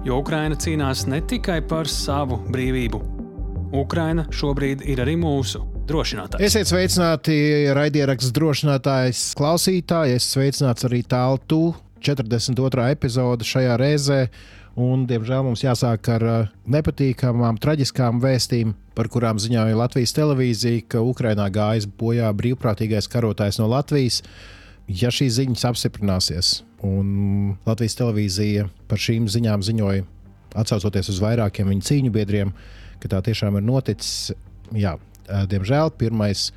Jo Ukraina cīnās ne tikai par savu brīvību. Ukraina šobrīd ir arī mūsu drošinātājs. Esiet sveicināti, raidieraksts drošinātājs, klausītāji. Es sveicināts arī tāltu 42. epizode šajā reizē. Un, diemžēl mums jāsāk ar uh, nepatīkamām, traģiskām vēstījumiem, par kurām ziņoja Latvijas televīzija, ka Ukrainā gājis bojā brīvprātīgais karotājs no Latvijas. Ja šīs ziņas apstiprināsies, un Latvijas televīzija par šīm ziņām ziņoja, atsaucoties uz vairākiem viņa cīņu biedriem, ka tā tiešām ir noticis, jā, diemžēl pirmais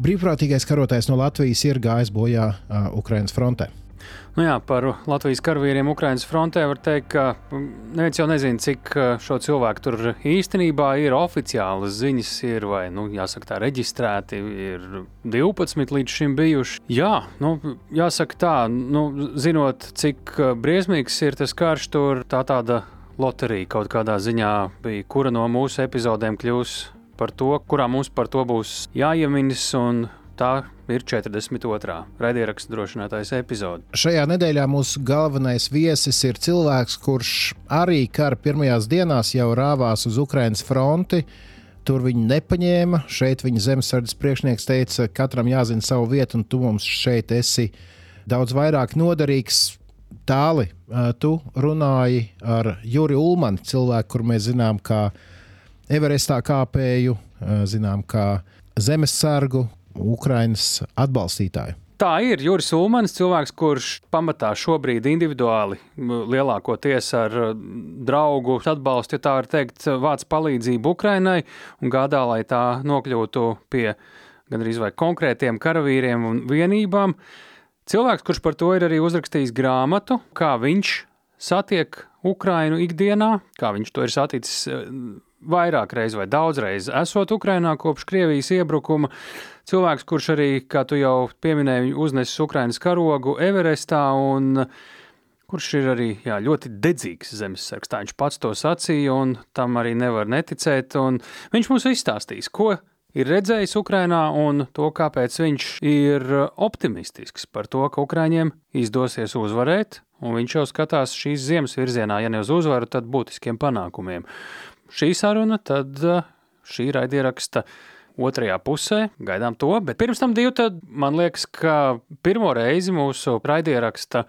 brīvprātīgais karotājs no Latvijas ir gājis bojā Ukraiņas frontē. Nu jā, par Latvijas karavīriem Ukraiņas frontē var teikt, ka mm, neviens jau nezina, cik šo cilvēku tur īstenībā ir oficiālas ziņas, ir vai, nu, jāsaka, tā reģistrēti, ir 12 līdz šim bijuši. Jā, nu, jāsaka tā, nu, zinot, cik briesmīgs ir tas karš tur, tā tāda loterija kaut kādā ziņā bija, kura no mūsu epizodēm kļūs par to, kurā mums par to būs jāieminas un Tā ir 42. raidierakstu drošinātājs epizode. Šajā nedēļā mūsu galvenais viesis ir cilvēks, kurš arī kara pirmajās dienās jau rāvās uz Ukraiņas fronti. Tur viņi nepaņēma. Šeit viņa zemesardzes priekšnieks teica, ka katram jāzina savu vietu, un tu mums šeit esi daudz vairāk noderīgs. Tāli, tu runāji ar Juri Ulmanu, cilvēku, kur mēs zinām, kā Everestā kāpēju, zinām, kā zemesargu, Ukraiņas atbalstītāju. Tā ir Juris Ulmans, cilvēks, kurš pamatā šobrīd individuāli lielākoties ar draugu atbalstu, ja tā var teikt, vāc palīdzību Ukrainai un gādā, lai tā nokļūtu pie gandrīz vai konkrētiem karavīriem un vienībām. Cilvēks, kurš par to ir arī uzrakstījis grāmatu, kā viņš satiek Ukrainu ikdienā, kā viņš to ir saticis vairāk reizes vai daudzreiz esot Ukrainā kopš Krievijas iebrukuma. Cilvēks, kurš arī, kā tu jau pieminēji, uznesis Ukrainas karogu Everestā un kurš ir arī jā, ļoti dedzīgs zemesargs. Tā viņš pats to sacīja, un tam arī nevar neticēt. Viņš mums izstāstīs, ko ir redzējis Ukrainā un to, kāpēc viņš ir optimistisks par to, ka Ukraiņiem izdosies uzvarēt. Un viņš jau skatās šīs ziemas virzienā, ja ne uz uzvaru, tad būtiskiem panākumiem šī saruna, tad eh, šī raidieraksta otrajā pusē. Gaidām to, bet pirms tam divi, tad man liekas, ka pirmo reizi mūsu raidieraksta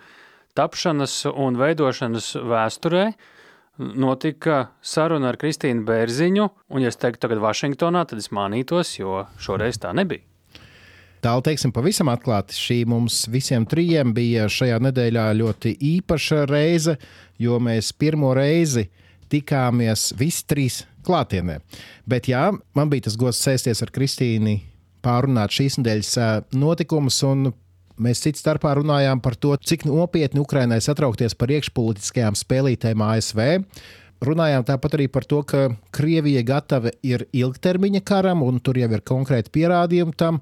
tapšanas un veidošanas vēsturē notika saruna ar Kristīnu Bērziņu, un, ja es teiktu tagad Vašingtonā, tad es mānītos, jo šoreiz tā nebija. Tālu teiksim, pavisam atklāti, šī mums visiem trijiem bija šajā nedēļā ļoti īpaša reize, jo mēs pirmo reizi uh, tikāmies visi trīs klātienē. Bet jā, man bija tas gods sēsties ar Kristīnu, pārunāt šīs nedēļas notikumus. Mēs cits starpā runājām par to, cik nopietni Ukrainai satraukties par iekšpolitiskajām spēlītēm ASV. Runājām tāpat arī par to, ka Krievija gatava ir ilgtermiņa karam, un tur jau ir konkrēti pierādījumi tam.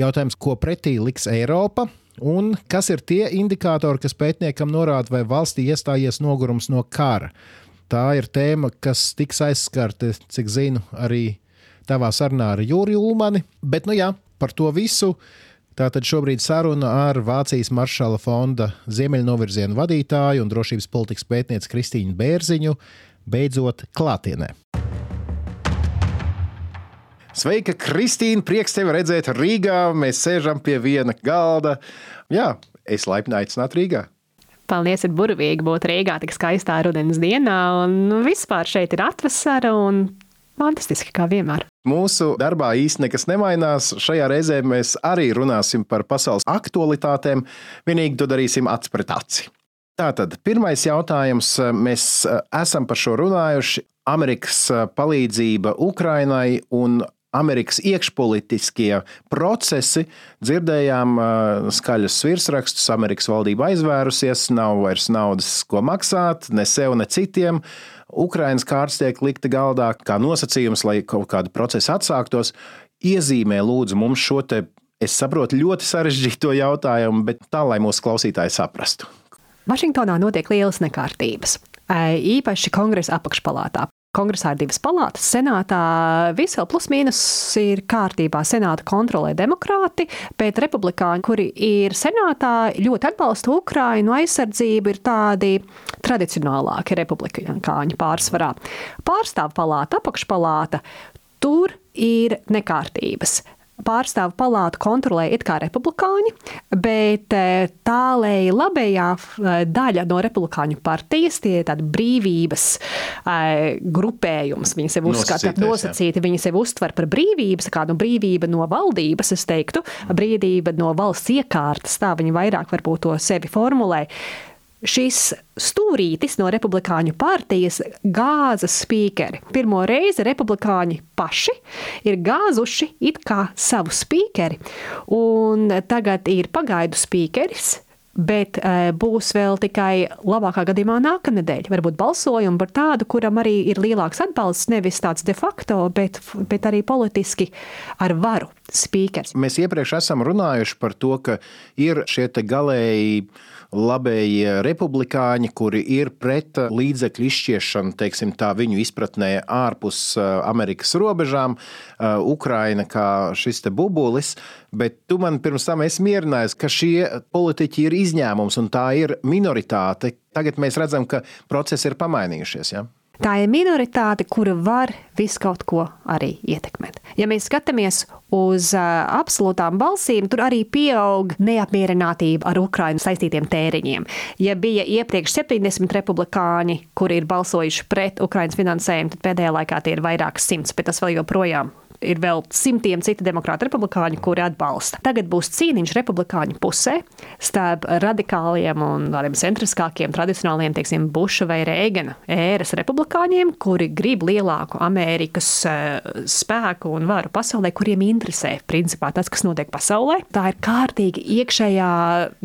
Jautājums, ko pretī liks Eiropa, un kas ir tie indikātori, kas pētniekam norāda, vai valstī iestājies nogurums no kara tā ir tēma, kas tiks aizskarta, cik zinu, arī tavā sarunā ar Jūriju Ulmani. Bet, nu jā, par to visu. Tātad šobrīd saruna ar Vācijas Maršala fonda ziemeļnovirzienu vadītāju un drošības politikas pētnieci Kristīnu Bērziņu beidzot klātienē. Sveika, Kristīna! Prieks tevi redzēt Rīgā. Mēs sēžam pie viena galda. Jā, es laipni aicinātu Rīgā. Paldies, ir burvīgi būt Rīgā tik skaistā rudens dienā, un vispār šeit ir atvasara un fantastiski kā vienmēr. Mūsu darbā īstenībā nekas nemainās. Šajā reizē mēs arī runāsim par pasaules aktualitātēm, vienīgi to darīsim acis pret aci. Tātad, pirmais jautājums. Mēs esam par šo runājuši. Amerikas palīdzība Ukrainai un Amerikas iekšpolitiskie procesi. Dzirdējām skaļus virsrakstus, Amerikas valdība aizvērusies, nav vairs naudas, ko maksāt, ne sev, ne citiem. Ukraiņas kārtas tiek likta galdā kā nosacījums, lai kaut kāda procesa atsāktos. Iezīmē lūdzu mums šo te, es saprotu, ļoti sarežģīto jautājumu, bet tā, lai mūsu klausītāji saprastu. Vašingtonā notiek lielas nekārtības. Īpaši kongresa apakšpalātā. Kongresā ir divas palātas. Senātā viss vēl plus-mínus ir kārtībā. Senāta kontrolē demokrāti, bet republikāņi, kuri ir senātā, ļoti atbalsta Ukrainu aizsardzību, ir tādi tradicionālāki republikāņi pārsvarā. Pārstāv palāta, apakšpalāta. Tur ir nekārtības pārstāvu palātu kontrolē it kā republikāņi, bet e, tālēji labējā e, daļa no republikāņu partijas, tie ir tādi brīvības e, grupējums, viņi sev uzskata nosacīti, viņi sev uztver par brīvības, kādu brīvību no valdības, es teiktu, brīvība no valsts iekārtas, tā viņi vairāk varbūt to sevi formulē šis stūrītis no republikāņu partijas gāza spīkeri. Pirmo reizi republikāņi paši ir gāzuši it kā savu spīkeri, un tagad ir pagaidu spīkeris. Bet e, būs vēl tikai labākā gadījumā nākamnedēļ. Varbūt balsojumi par tādu, kuram arī ir lielāks atbalsts, nevis tāds de facto, bet, bet arī politiski ar varu spīkers. Mēs iepriekš esam runājuši par to, ka ir šie galēji labējie republikāņi, kuri ir pret līdzekļu izšķiešanu, teiksim, tā viņu izpratnē ārpus Amerikas robežām, Ukraina kā šis te bubulis, bet tu man pirms tam esi mierinājis, ka šie politiķi ir izņēmums un tā ir minoritāte. Tagad mēs redzam, ka procesi ir pamainījušies. Ja? Tā ir minoritāte, kura var visu kaut ko arī ietekmēt. Ja mēs skatāmies uz uh, absolūtām balsīm, tur arī pieaug neapmierinātība ar Ukraiņu saistītiem tēriņiem. Ja bija iepriekš 70 republikāņi, kuri ir balsojuši pret Ukraiņas finansējumu, tad pēdējā laikā tie ir vairākas simts, bet tas vēl joprojām ir vēl simtiem citu demokrātu republikāņu, kuri atbalsta. Tagad būs cīniņš republikāņu pusē starp radikāliem un tādiem centriskākiem, tradicionāliem, teiksim, Buša vai Reigana ēras republikāņiem, kuri grib lielāku Amerikas uh, spēku un varu pasaulē, kuriem interesē principā tas, kas notiek pasaulē. Tā ir kārtīga iekšējā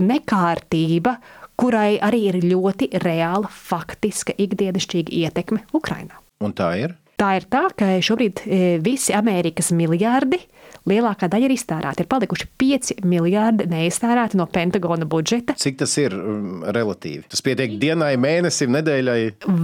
nekārtība, kurai arī ir ļoti reāla, faktiska, ikdienišķīga ietekme Ukrainā. Un tā ir? Tā ir tā, ka šobrīd e, visi Amerikas miljardi, lielākā daļa ir iztērēti. Ir palikuši 5 miljardi neiztērēti no Pentagona budžeta. Cik tas ir um, relatīvi? Tas pietiek dienai, mēnesim, nedēļai?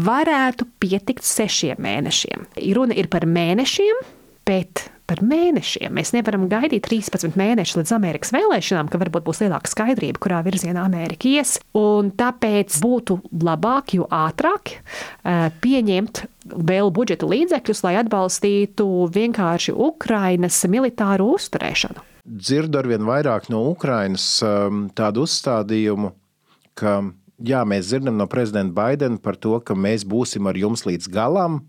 Varētu pietikt sešiem mēnešiem. Runa ir par mēnešiem, bet par mēnešiem. Mēs nevaram gaidīt 13 mēnešus līdz Amerikas vēlēšanām, ka varbūt būs lielāka skaidrība, kurā virzienā Amerika ies. Un tāpēc būtu labāk, jo ātrāk eh, pieņemt vēl budžeta līdzekļus, lai atbalstītu vienkārši Ukrainas militāru uzturēšanu. Dzirdu arvien vairāk no Ukrainas um, tādu uzstādījumu, ka jā, mēs dzirdam no prezidenta Baidena par to, ka mēs būsim ar jums līdz galam,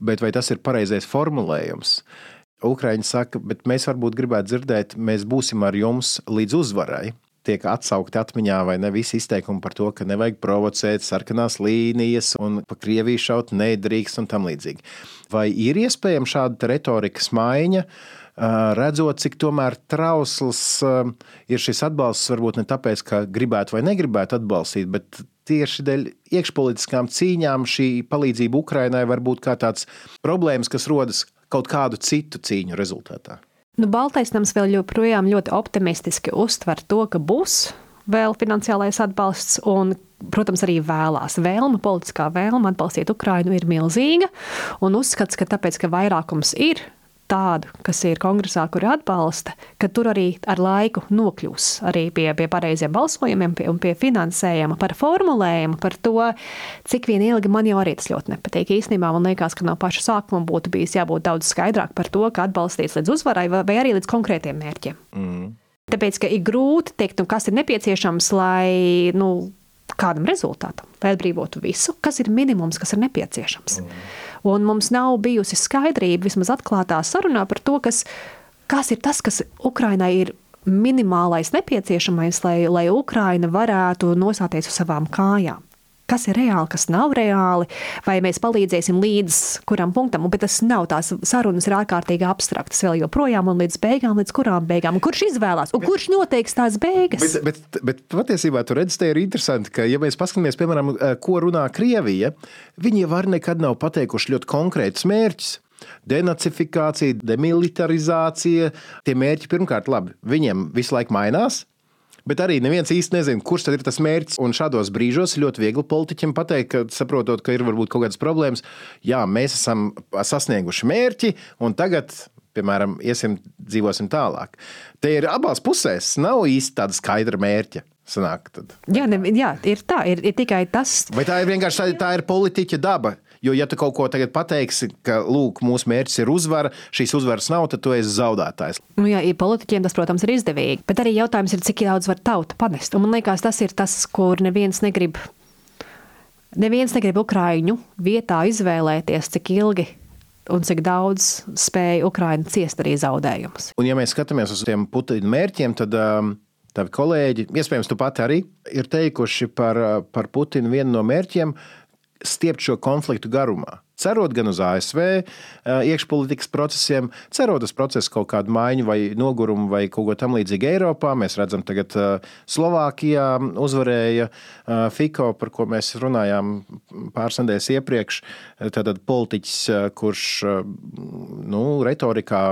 bet vai tas ir pareizais formulējums? Ukraiņi saka, bet mēs varbūt gribētu dzirdēt, mēs būsim ar jums līdz uzvarai. Tiek atsaukti atmiņā vai ne visi izteikumi par to, ka nevajag provocēt sarkanās līnijas un pa Krieviju šaut nedrīkst un tam līdzīgi. Vai ir iespējama šāda retorikas maiņa? redzot, cik tomēr trausls ir šis atbalsts, varbūt ne tāpēc, ka gribētu vai negribētu atbalstīt, bet tieši dēļ iekšpolitiskām cīņām šī palīdzība Ukrainai var būt kā tāds problēmas, kas rodas kaut kādu citu cīņu rezultātā. Nu, Baltais nams vēl joprojām ļoti optimistiski uztver to, ka būs vēl finansiālais atbalsts un protams, arī vēlās. Vēlme, politiskā vēlme atbalstīt Ukrainu ir milzīga, un uzskats, ka tāpēc, ka vairākums ir tādu, kas ir kongresā, kuri atbalsta, ka tur arī ar laiku nokļūs arī pie, pie pareiziem balsojumiem pie, un pie finansējuma, par formulējumu, par to, cik vien ilgi man jau arī tas ļoti nepatīk. Īstenībā man liekas, ka no paša sākuma būtu bijis jābūt daudz skaidrāk par to, ka atbalstīts līdz uzvarai vai, vai arī līdz konkrētiem mērķiem. Mm. Tāpēc, ka ir grūti teikt, nu, kas ir nepieciešams, lai nu, kādam rezultātam, lai atbrīvotu visu, kas ir minimums, kas ir nepieciešams. Mm. Un mums nav bijusi skaidrība, vismaz atklātā sarunā par to, kas, kas ir tas, kas Ukrainai ir minimālais nepieciešamais, lai, lai Ukraina varētu nosāties uz savām kājām. Kas ir reāli, kas nav reāli, vai mēs palīdzēsim līdz kuram punktam, bet tas nav tās sarunas ir ārkārtīgi abstraktas vēl joprojām un līdz beigām, līdz kurām beigām. Un kurš izvēlās, un kurš noteiks tās beigas? Bet, bet, bet patiesībā tur redzat, ir interesanti, ka, ja mēs paskatāmies, piemēram, ko runā Krievija, viņi var nekad nav pateikuši ļoti konkrētus mērķus. Denacifikācija, demilitarizācija, tie mērķi pirmkārt, labi, viņiem visu laiku mainās, Bet arī neviens īsti nezina, kurš tad ir tas mērķis. Un šādos brīžos ļoti viegli politiķiem pateikt, ka saprotot, ka ir varbūt kaut kādas problēmas, jā, mēs esam sasnieguši mērķi, un tagad piemēram, iesim, dzīvosim tālāk. Te ir abās pusēs, nav īsti tāda skaidra mērķa. Sanāk, tad. jā, ne, jā, ir tā, ir, ir tikai tas. Vai tā ir vienkārši tā, tā ir politiķa daba? Jo, ja tu kaut ko tagad pateiksi, ka lūk, mūsu mērķis ir uzvara, šīs uzvaras nav, tad tu esi zaudētājs. Nu, jā, ja politiķiem tas, protams, ir izdevīgi. Bet arī jautājums ir, cik daudz var tauta panest. Un man liekas, tas ir tas, kur neviens negrib. Neviens negrib Ukrāņu vietā izvēlēties, cik ilgi un cik daudz spēja Ukraiņa ciest arī zaudējumus. Un, ja mēs skatāmies uz tiem Putina mērķiem, tad um, tavi kolēģi, iespējams, tu pati arī ir teikuši par, uh, par Putinu vienu no mērķiem stiept šo konfliktu garumā. Cerot gan uz ASV iekšpolitikas procesiem, cerot uz procesu kaut kādu maiņu vai nogurumu vai kaut ko tamlīdzīgu Eiropā. Mēs redzam, tagad Slovākijā uzvarēja Fiko, par ko mēs runājām pāris nedēļas iepriekš. Tātad politiķis, kurš nu, retorikā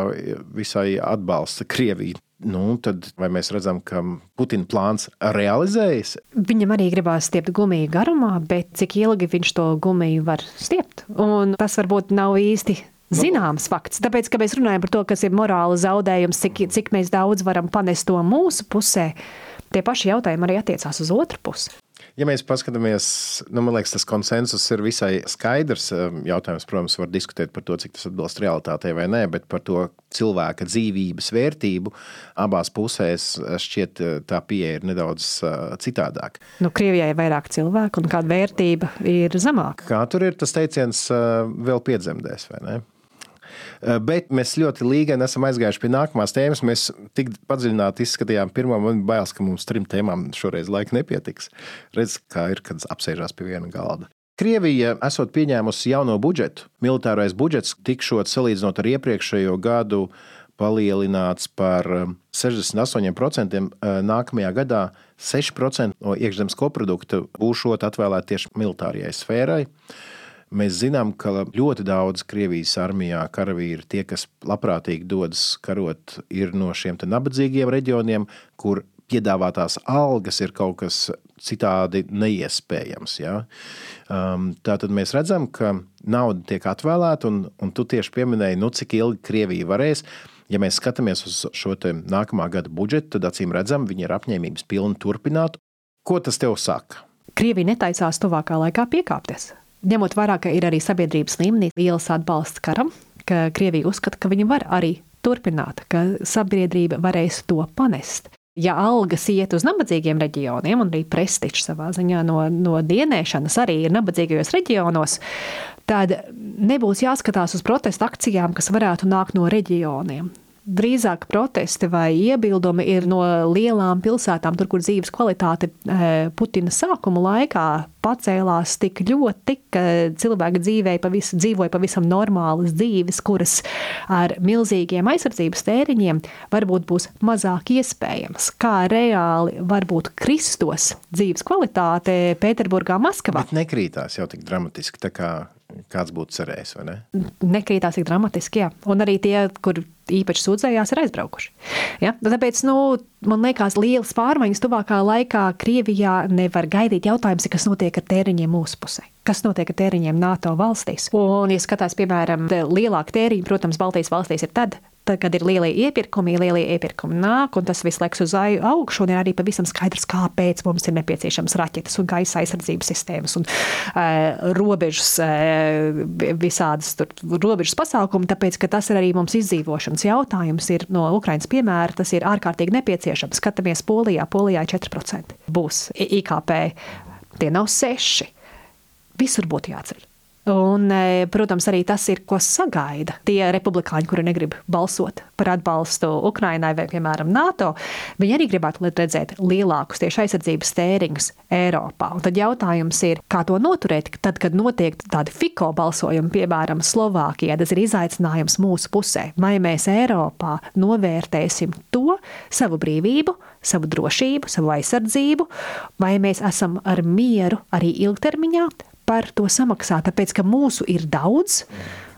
visai atbalsta Krieviju. Nu, tad vai mēs redzam, ka Putina plāns realizējas? Viņam arī gribās stiept gumiju garumā, bet cik ilgi viņš to gumiju var stiept? Un tas varbūt nav īsti zināms fakts. Tāpēc, ka mēs runājam par to, kas ir morāla zaudējums, cik, cik mēs daudz varam panest to mūsu pusē, tie paši jautājumi arī attiecās uz otru pusi. Ja mēs paskatāmies, nu, man liekas, tas konsensus ir visai skaidrs. Jautājums, protams, var diskutēt par to, cik tas atbilst realitātei vai nē, bet par to cilvēka dzīvības vērtību abās pusēs šķiet tā pieeja ir nedaudz citādāka. Nu, Krievijai ir vairāk cilvēku un kāda vērtība ir zemāka. Kā tur ir tas teiciens vēl piedzemdēs, vai ne? Eh, bet mēs ļoti līgani esam aizgājuši pie nākamās tēmas. Mēs tik padziļināti izskatījām pirmo, man bija bailes, ka mums trim tēmām šoreiz laika nepietiks. Redz, kā ir, kad apsēžās pie viena galda. Krievija esot pieņēmusi jauno budžetu. Militārais budžets tikšot salīdzinot ar iepriekšējo gadu palielināts par 68%. Eh, eh, nākamajā gadā 6% no iekšzemes koprodukta būšot atvēlēti tieši militārajai sfērai. Mēs zinām, ka ļoti daudz Krievijas armijā karavīri, tie, kas labprātīgi dodas karot, ir no šiem nabadzīgiem reģioniem, kur piedāvātās algas ir kaut kas citādi neiespējams. Ja? Um, Tātad mēs redzam, ka nauda tiek atvēlēta, un, un tu tieši pieminēji, nu, cik ilgi Krievija varēs. Ja mēs skatāmies uz šo nākamā gada budžetu, tad acīm redzam, viņi ir apņēmības pilni turpināt. Ko tas tev saka? Krievija netaisās tuvākā laikā piekāpties ņemot vērā, ka ir arī sabiedrības līmenī liels atbalsts karam, ka Krievija uzskata, ka viņi var arī turpināt, ka sabiedrība varēs to panest. Ja algas iet uz nabadzīgiem reģioniem, un arī prestižs savā ziņā no, no dienēšanas arī ir nabadzīgajos reģionos, tad nebūs jāskatās uz protesta akcijām, kas varētu nākt no reģioniem drīzāk protesti vai iebildumi ir no lielām pilsētām, tur, kur dzīves kvalitāte eh, Putina sākuma laikā pacēlās tik ļoti, ka cilvēki dzīvēja pavisam, dzīvoja pavisam normālas dzīves, kuras ar milzīgiem aizsardzības tēriņiem varbūt būs mazāk iespējams. Kā reāli varbūt kristos dzīves kvalitāte Pēterburgā, Maskavā. Bet nekrītās jau tik dramatiski, tā kā kāds būtu cerējis, ne? Nekrītās tik dramatiski, jā. Un arī tie, kur īpaši sūdzējās, ir aizbraukuši. Ja? Tāpēc, nu, man liekas, lielas pārmaiņas tuvākā laikā Krievijā nevar gaidīt. Jautājums ir, kas notiek ar tēriņiem mūsu pusē. Kas notiek ar tēriņiem NATO valstīs? Un, ja skatās, piemēram, lielāka tēriņa, protams, Baltijas valstīs ir tad, tad, kad ir lielie iepirkumi, lielie iepirkumi nāk, un tas viss liekas uz augšu, un ir arī pavisam skaidrs, kāpēc mums ir nepieciešams raķetes un gaisa aizsardzības sistēmas un uh, robežas, uh, visādas tur, robežas pasākumi, tāpēc, ka tas ir arī mums izdzīvošanas jautājums. Ir no Ukrainas piemēra, tas ir ārkārtīgi nepieciešams. Skatāmies Polijā, Polijā 4% būs IKP. Tie nav seši. Visur būtu jāceļ. Un, e, protams, arī tas ir, ko sagaida tie republikāņi, kuri negrib balsot par atbalstu Ukrainai vai, piemēram, NATO. Viņi arī gribētu redzēt lielākus tieši aizsardzības tēriņus Eiropā. Un tad jautājums ir, kā to noturēt, tad, kad notiek tādi FICO balsojumi, piemēram, Slovākijā, tas ir izaicinājums mūsu pusē. Vai mēs Eiropā novērtēsim to savu brīvību, savu drošību, savu aizsardzību, vai mēs esam ar mieru arī ilgtermiņā par to samaksāt, tāpēc ka mūsu ir daudz.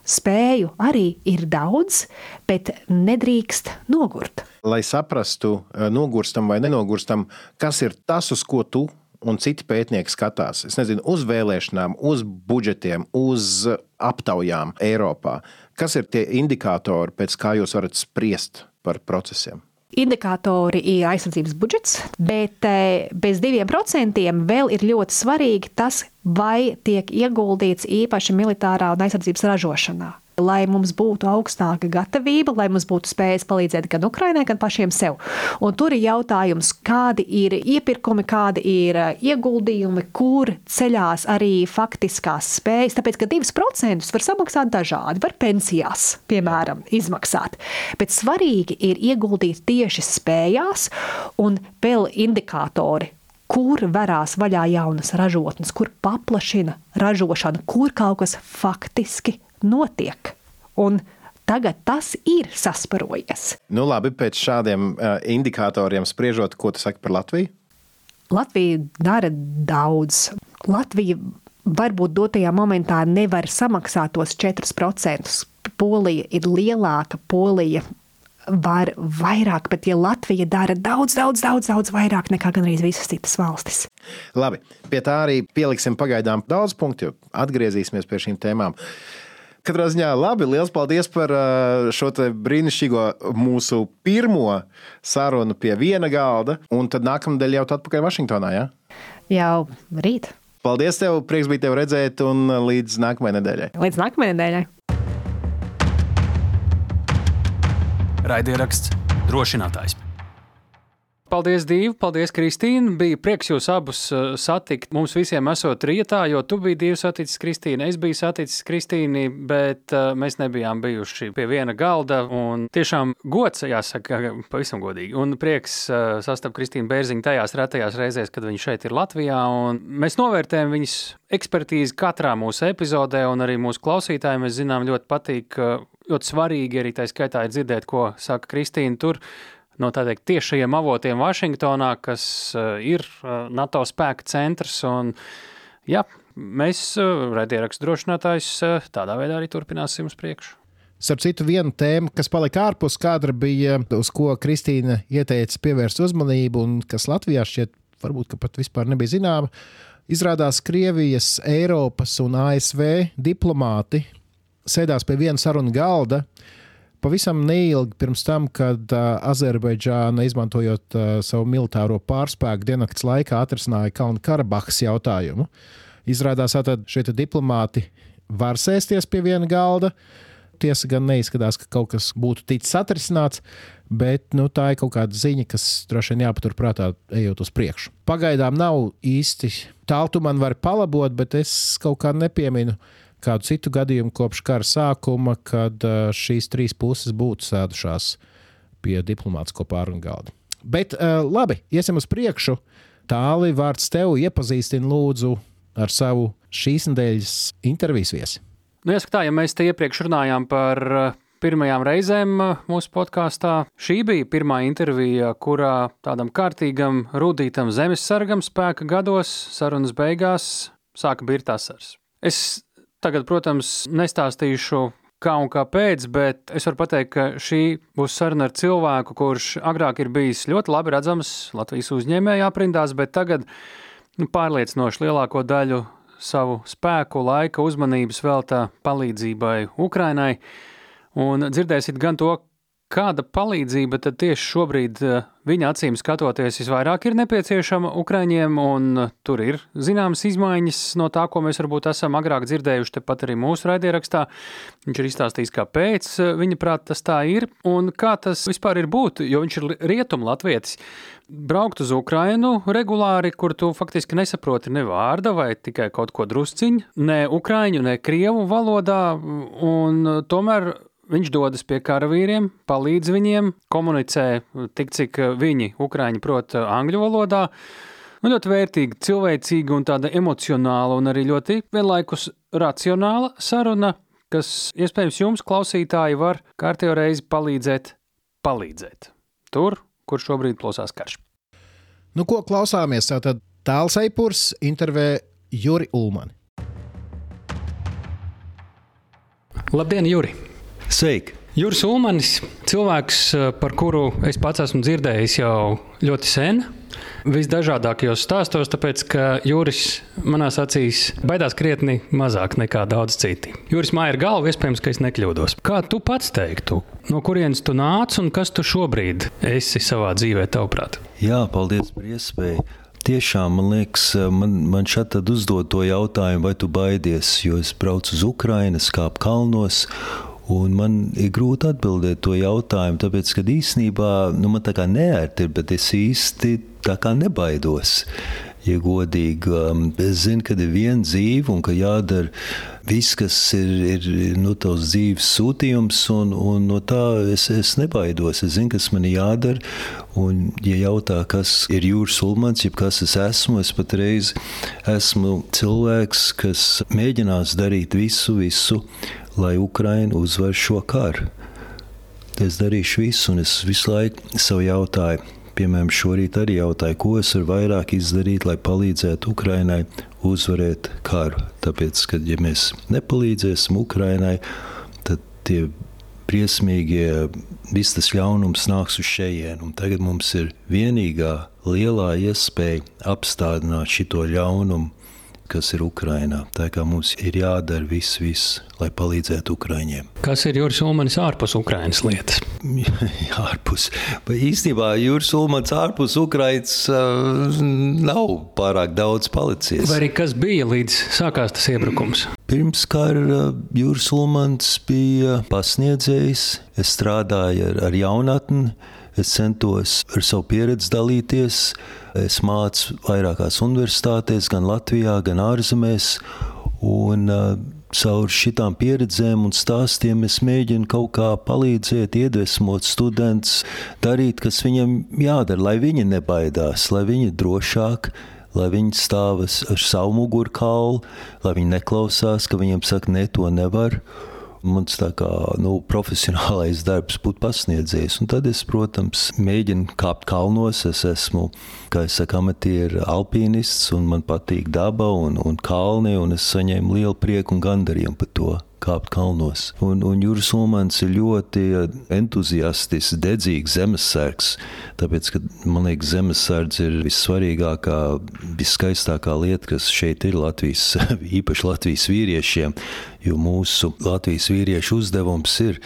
Spēju arī ir daudz, bet nedrīkst nogurt. Lai saprastu, eh, nogurstam vai nenogurstam, kas ir tas, uz ko tu un citi pētnieki skatās. Es nezinu, uz vēlēšanām, uz budžetiem, uz aptaujām Eiropā. Kas ir tie indikatori, pēc kā jūs varat spriest par procesiem? Indikatori ir aizsardzības budžets, bet eh, bez diviem procentiem vēl ir ļoti svarīgi tas, vai tiek ieguldīts īpaši militārā un aizsardzības ražošanā lai mums būtu augstāka gatavība, lai mums būtu spējas palīdzēt gan Ukrainai, gan pašiem sev. Un tur ir jautājums, kādi ir iepirkumi, kādi ir uh, ieguldījumi, kur ceļās arī faktiskās spējas. Tāpēc, ka 2% var samaksāt dažādi, var pensijās, piemēram, izmaksāt. Bet svarīgi ir ieguldīt tieši spējās un vēl indikātori, kur varās vaļā jaunas ražotnes, kur paplašina ražošanu, kur kaut kas faktiski notiek. Un tagad tas ir sasparojies. Nu, labi, pēc šādiem uh, indikatoriem spriežot, ko tu saki par Latviju? Latvija dara daudz. Latvija varbūt dotajā momentā nevar samaksāt tos 4%. Polija ir lielāka, Polija var vairāk, bet ja Latvija dara daudz, daudz, daudz, daudz vairāk nekā gandrīz visas citas valstis. Labi, pie tā arī pieliksim pagaidām daudz punktu, jo atgriezīsimies pie šīm tēmām. Katrā ziņā labi, liels paldies par šo brīnišķīgo mūsu pirmo sarunu pie viena galda. Un tad nākamnedēļ jau atpakaļ Vašingtonā. Ja? Jau rīt. Paldies, tev! Prieks bija tevi redzēt, un līdz nākamajai nedēļai. Līdz nākamajai nedēļai. Raidieraksts drošinātājs. Paldies, Dīva! Paldies, Kristīna! Bija prieks jūs abus uh, satikt. Mums visiem esot rietā, jo tu biji Dievs saticis Kristīnu, es biju saticis Kristīnu, bet uh, mēs nebijām bijuši pie viena galda. Un tiešām gods, jāsaka, pavisam godīgi. Un prieks uh, sastapt Kristīnu Bērziņu tajās retajās reizēs, kad viņa šeit ir Latvijā. Mēs novērtējam viņas ekspertīzi katrā mūsu epizodē, un arī mūsu klausītājiem, mēs zinām, ļoti patīk. Ļoti svarīgi arī tā skaitā ir dzirdēt, ko saka Kristīna tur no tādiem tiešajiem avotiem Vašingtonā, kas uh, ir uh, NATO spēka centrs. Un, jā, mēs, uh, raidierakstu drošinātājs, tādā veidā arī turpināsim uz priekšu. Starp citu, viena tēma, kas palika ārpus kadra, bija, uz ko Kristīna ieteica pievērst uzmanību, un kas Latvijā šķiet, varbūt pat vispār nebija zināma. Izrādās, Krievijas, Eiropas un ASV diplomāti sēdās pie viena sarunu galda, uh, Pavisam neilgi pirms tam, kad Azerbaidžāna, izmantojot savu militāro pārspēku, diennakts laikā atrisināja Kalnu Karabahas jautājumu. Izrādās, ka šie diplomāti var sēsties pie viena galda. Tiesa gan neizskatās, ka kaut kas būtu ticis atrisināts, bet nu, tā ir kaut kāda ziņa, kas droši vien jāpaturprātā, ejot uz priekšu. Pagaidām nav īsti tālu, man vari palabot, bet es kaut kā nepieminu kādu citu gadījumu kopš kara sākuma, kad šīs trīs puses būtu sēdušās pie diplomātsko pārunu galda. Bet labi, iesim uz priekšu. Tālāk, vārds tev iepazīstina lūdzu ar savu šīs nedēļas intervijas viesi. Nu, jāsaka tā, ja mēs te iepriekš runājām par pirmajām reizēm mūsu podkāstā, šī bija pirmā intervija, kurā tādam kārtīgam, rudītam zemesargam spēka gados sarunas beigās sāka birt asars. Es Tagad, protams, nestāstīšu, kā un kāpēc, bet es varu pateikt, ka šī būs saruna ar cilvēku, kurš agrāk ir bijis ļoti labi redzams Latvijas uzņēmēju aprindās, bet tagad nu, pārliecinoši lielāko daļu savu spēku, laika, uzmanības veltā palīdzībai Ukrainai. Un dzirdēsiet gan to, Kāda palīdzība tad tieši šobrīd eh, viņa acīm skatoties visvairāk ir nepieciešama Ukraiņiem, un eh, tur ir zināmas izmaiņas no tā, ko mēs varbūt esam agrāk dzirdējuši tepat arī mūsu raidierakstā. Viņš ir izstāstījis, kāpēc eh, viņa prāt tas tā ir, un kā tas vispār ir būt, jo viņš ir rietum latvietis. Braukt uz Ukrainu regulāri, kur tu faktiski nesaproti ne vārda vai tikai kaut ko drusciņu, ne ukraiņu, ne krievu valodā, un tomēr Viņš dodas pie karavīriem, palīdz viņiem, komunicē tik, cik viņi, ukrāņi, prot angļu valodā. Nu, ļoti vērtīga, cilvēcīga un tāda emocionāla un arī ļoti vienlaikus racionāla saruna, kas iespējams jums, klausītāji, var kārtējo reizi palīdzēt, palīdzēt tur, kur šobrīd plosās karš. Nu, ko klausāmies? Tātad tāls eipurs intervē Juri Ulmani. Labdien, Juri! Sveiki! Juris Ulmanis, cilvēks, eh, par kuru es pats esmu dzirdējis jau ļoti sen. Visdažādākajos stāstos, tāpēc ka Juris manā acīs baidās krietni mazāk nekā daudz citi. Juris māja ir galva, iespējams, ka es nekļūdos. Kā tu pats teiktu, no kurienes tu nāc un kas tu šobrīd esi savā dzīvē, tavuprāt? Jā, paldies par iespēju. Tiešām man liekas, man, man šeit uzdod to jautājumu, vai tu baidies, jo es braucu uz Ukrajinu, kāpu kalnos, Un man ir grūti atbildēt to jautājumu, tāpēc, ka īsnībā nu, man tā kā neērti ir, bet es īsti tā kā nebaidos. Ja godīgi, um, es zinu, ka ir viena dzīve un ka jādara viss, kas ir, ir nu, tavs dzīves sūtījums, un, un no tā es, es nebaidos. Es zinu, kas man jādara. Un, ja jautā, kas ir jūras ulmans, jeb kas es esmu, es patreiz esmu cilvēks, kas mēģinās darīt visu, visu, lai Ukraina uzvar šo karu. Es darīšu visu, un es visu laiku sev jautāju, piemēram, šorīt arī jautāju, ko es varu vairāk izdarīt, lai palīdzētu Ukrainai uzvarēt karu. Tāpēc, kad ja mēs nepalīdzēsim Ukrainai, tad tie briesmīgie, viss tas ļaunums nāks uz šejienu. Tagad mums ir vienīgā lielā iespēja apstādināt šo ļaunumu kas ir Ukrajinā. Tā kā mums ir jādara viss, viss, lai palīdzētu Ukraiņiem. Kas ir Juris Ulmans ārpus Ukraiņas lietas? ārpus. Bet īstenībā Juris Ulmans ārpus Ukraiņas uh, nav pārāk daudz palicis. Vai arī kas bija līdz sākās tas iebrukums? Pirms kara Juris Ulmans bija pasniedzējs. Es strādāju ar, ar jaunatni. Es centos ar savu pieredzi dalīties. Es mācu vairākās universitātēs, gan Latvijā, gan ārzemēs. Un, uh, caur šitām pieredzēm un stāstiem es mēģinu kaut kā palīdzēt, iedvesmot studentus, darīt, kas viņam jādara, lai viņi nebaidās, lai viņi drošāk, lai viņi stāvas ar savu mugurkaulu, lai viņi neklausās, ka viņiem saka, ne, to nevar. Mans tā kā nu, profesionālais darbs būtu pasniedzējis. Un tad es, protams, mēģinu kāpt kalnos. Es esmu, kā es saku, amatieru alpīnists, un man patīk daba un, un kalni, un es saņēmu lielu prieku un gandarījumu par to kāpt kalnos. Un, un Juris Ulmans ir ļoti entuziastisks, dedzīgs zemesargs. Tāpēc, ka, man liekas, zemesardze ir vissvarīgākā, viskaistākā lieta, kas šeit ir Latvijas, īpaši Latvijas vīriešiem, jo mūsu Latvijas vīriešu uzdevums ir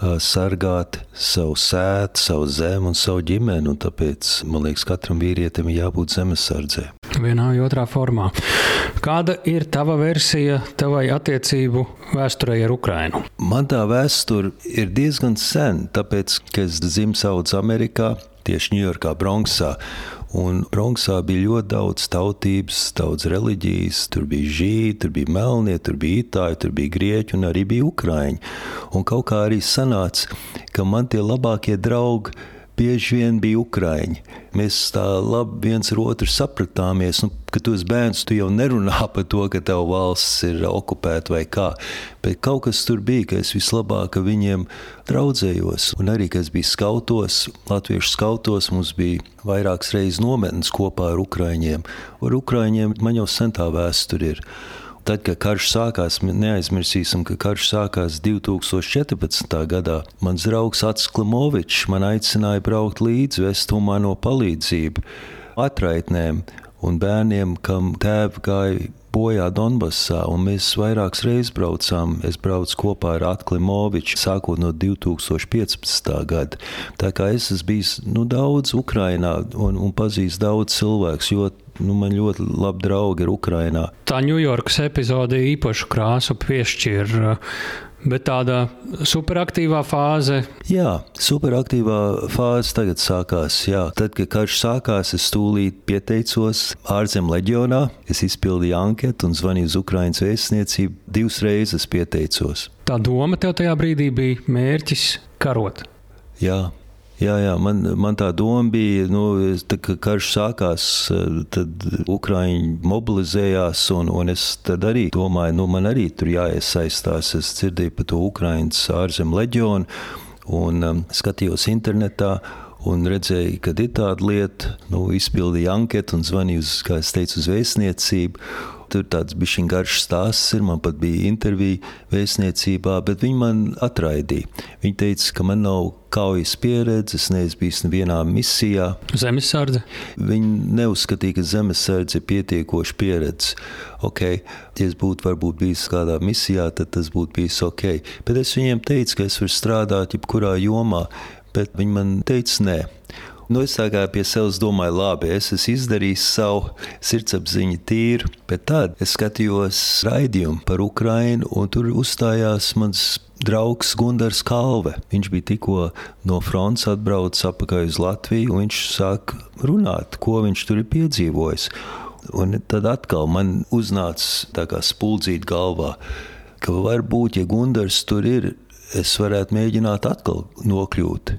sargāt savu sētu, savu zemi un savu ģimeni. Un tāpēc man liekas, katram vīrietim ir jābūt zemesardzē. Vienā vai otrā formā. Kāda ir tava versija tavai attiecību vēsturei ar Ukrajinu? Man tā vēsture ir diezgan sen, tāpēc, ka es dzimu sauc Amerikā, tieši Ņujorkā, Bronxā. Un Bronxā bija ļoti daudz tautības, daudz reliģijas. Tur bija žīdi, tur bija melnie, tur bija itāļi, tur bija grieķi un arī bija ukrāņi. Un kaut kā arī sanāca, ka man tie labākie draugi bieži vien bija ukrāņi. Mēs tā labi viens ar otru sapratāmies. Nu, kad tu esi bērns, tu jau nerunā par to, ka tava valsts ir okupēta vai kā. Bet kaut kas tur bija, ka es vislabāk ar viņiem draudzējos. Un arī, kad es biju skautos, latviešu skautos, mums bija vairākas reizes nometnes kopā ar ukrāņiem. Ar ukrāņiem man jau sen tā vēsture ir. Tad, kad karš sākās, neaizmirsīsim, ka karš sākās 2014. gadā. Mans draugs Ats Klamovičs man aicināja braukt līdzi, vest humāno palīdzību atraitnēm un bērniem, kam tēvi gāja bojā Donbassā, un mēs vairākas reizes braucām. Es braucu kopā ar Atlimoviču, sākot no 2015. gada. Tā kā es esmu bijis nu, daudz Ukrainā un, un pazīstu daudz cilvēku, jo nu, man ļoti labi draugi ir Ukrainā. Tā Ņujorkas epizode īpašu krāsu piešķir Bet tāda superaktīvā fāze. Jā, superaktīvā fāze tagad sākās. Jā. Tad, kad karš sākās, es tūlīt pieteicos ārzemju leģionā. Es izpildīju anketu un zvanīju uz Ukraiņas vēstniecību. Divas reizes pieteicos. Tā doma tev tajā brīdī bija mērķis karot. Jā, Jā, jā man, man tā doma bija, nu, tā, kad karš sākās, tad Ukrāņi mobilizējās, un, un es arī domāju, nu, man arī tur jāiesaistās. Es dzirdēju par to Ukrāņas ārzemju leģionu un um, skatījos internetā. Un redzēju, ka ir tāda lieta, nu, izpildīju anketu un zvanīju uz, kā es teicu, uz vēstniecību. Tur tāds bija garš stāsts, ir, man pat bija intervija vēstniecībā, bet viņi man atraidīja. Viņi teica, ka man nav kaujas pieredze, es neesmu bijis nevienā misijā. Zemesardze? Viņi neuzskatīja, ka zemesardze ir pietiekoši pieredze. Okay. Ja es būtu varbūt bijis kādā misijā, tad tas būtu bijis ok. Bet es viņiem teicu, ka es varu strādāt jebkurā jomā, bet viņi man teica, nē. Nu, es tā kā pie sevis domāju, labi, es esmu izdarījis savu sirdsapziņu tīru, bet tad es skatījos raidījumu par Ukrajinu, un tur uzstājās mans draugs Gunārs Kalve. Viņš bija tikko no fronts atbraucis atpakaļ uz Latviju, un viņš sāk runāt, ko viņš tur ir piedzīvojis. Un tad atkal man uznāca tā kā spuldzīt galvā, ka varbūt, ja Gunārs tur ir, es varētu mēģināt atkal nokļūt.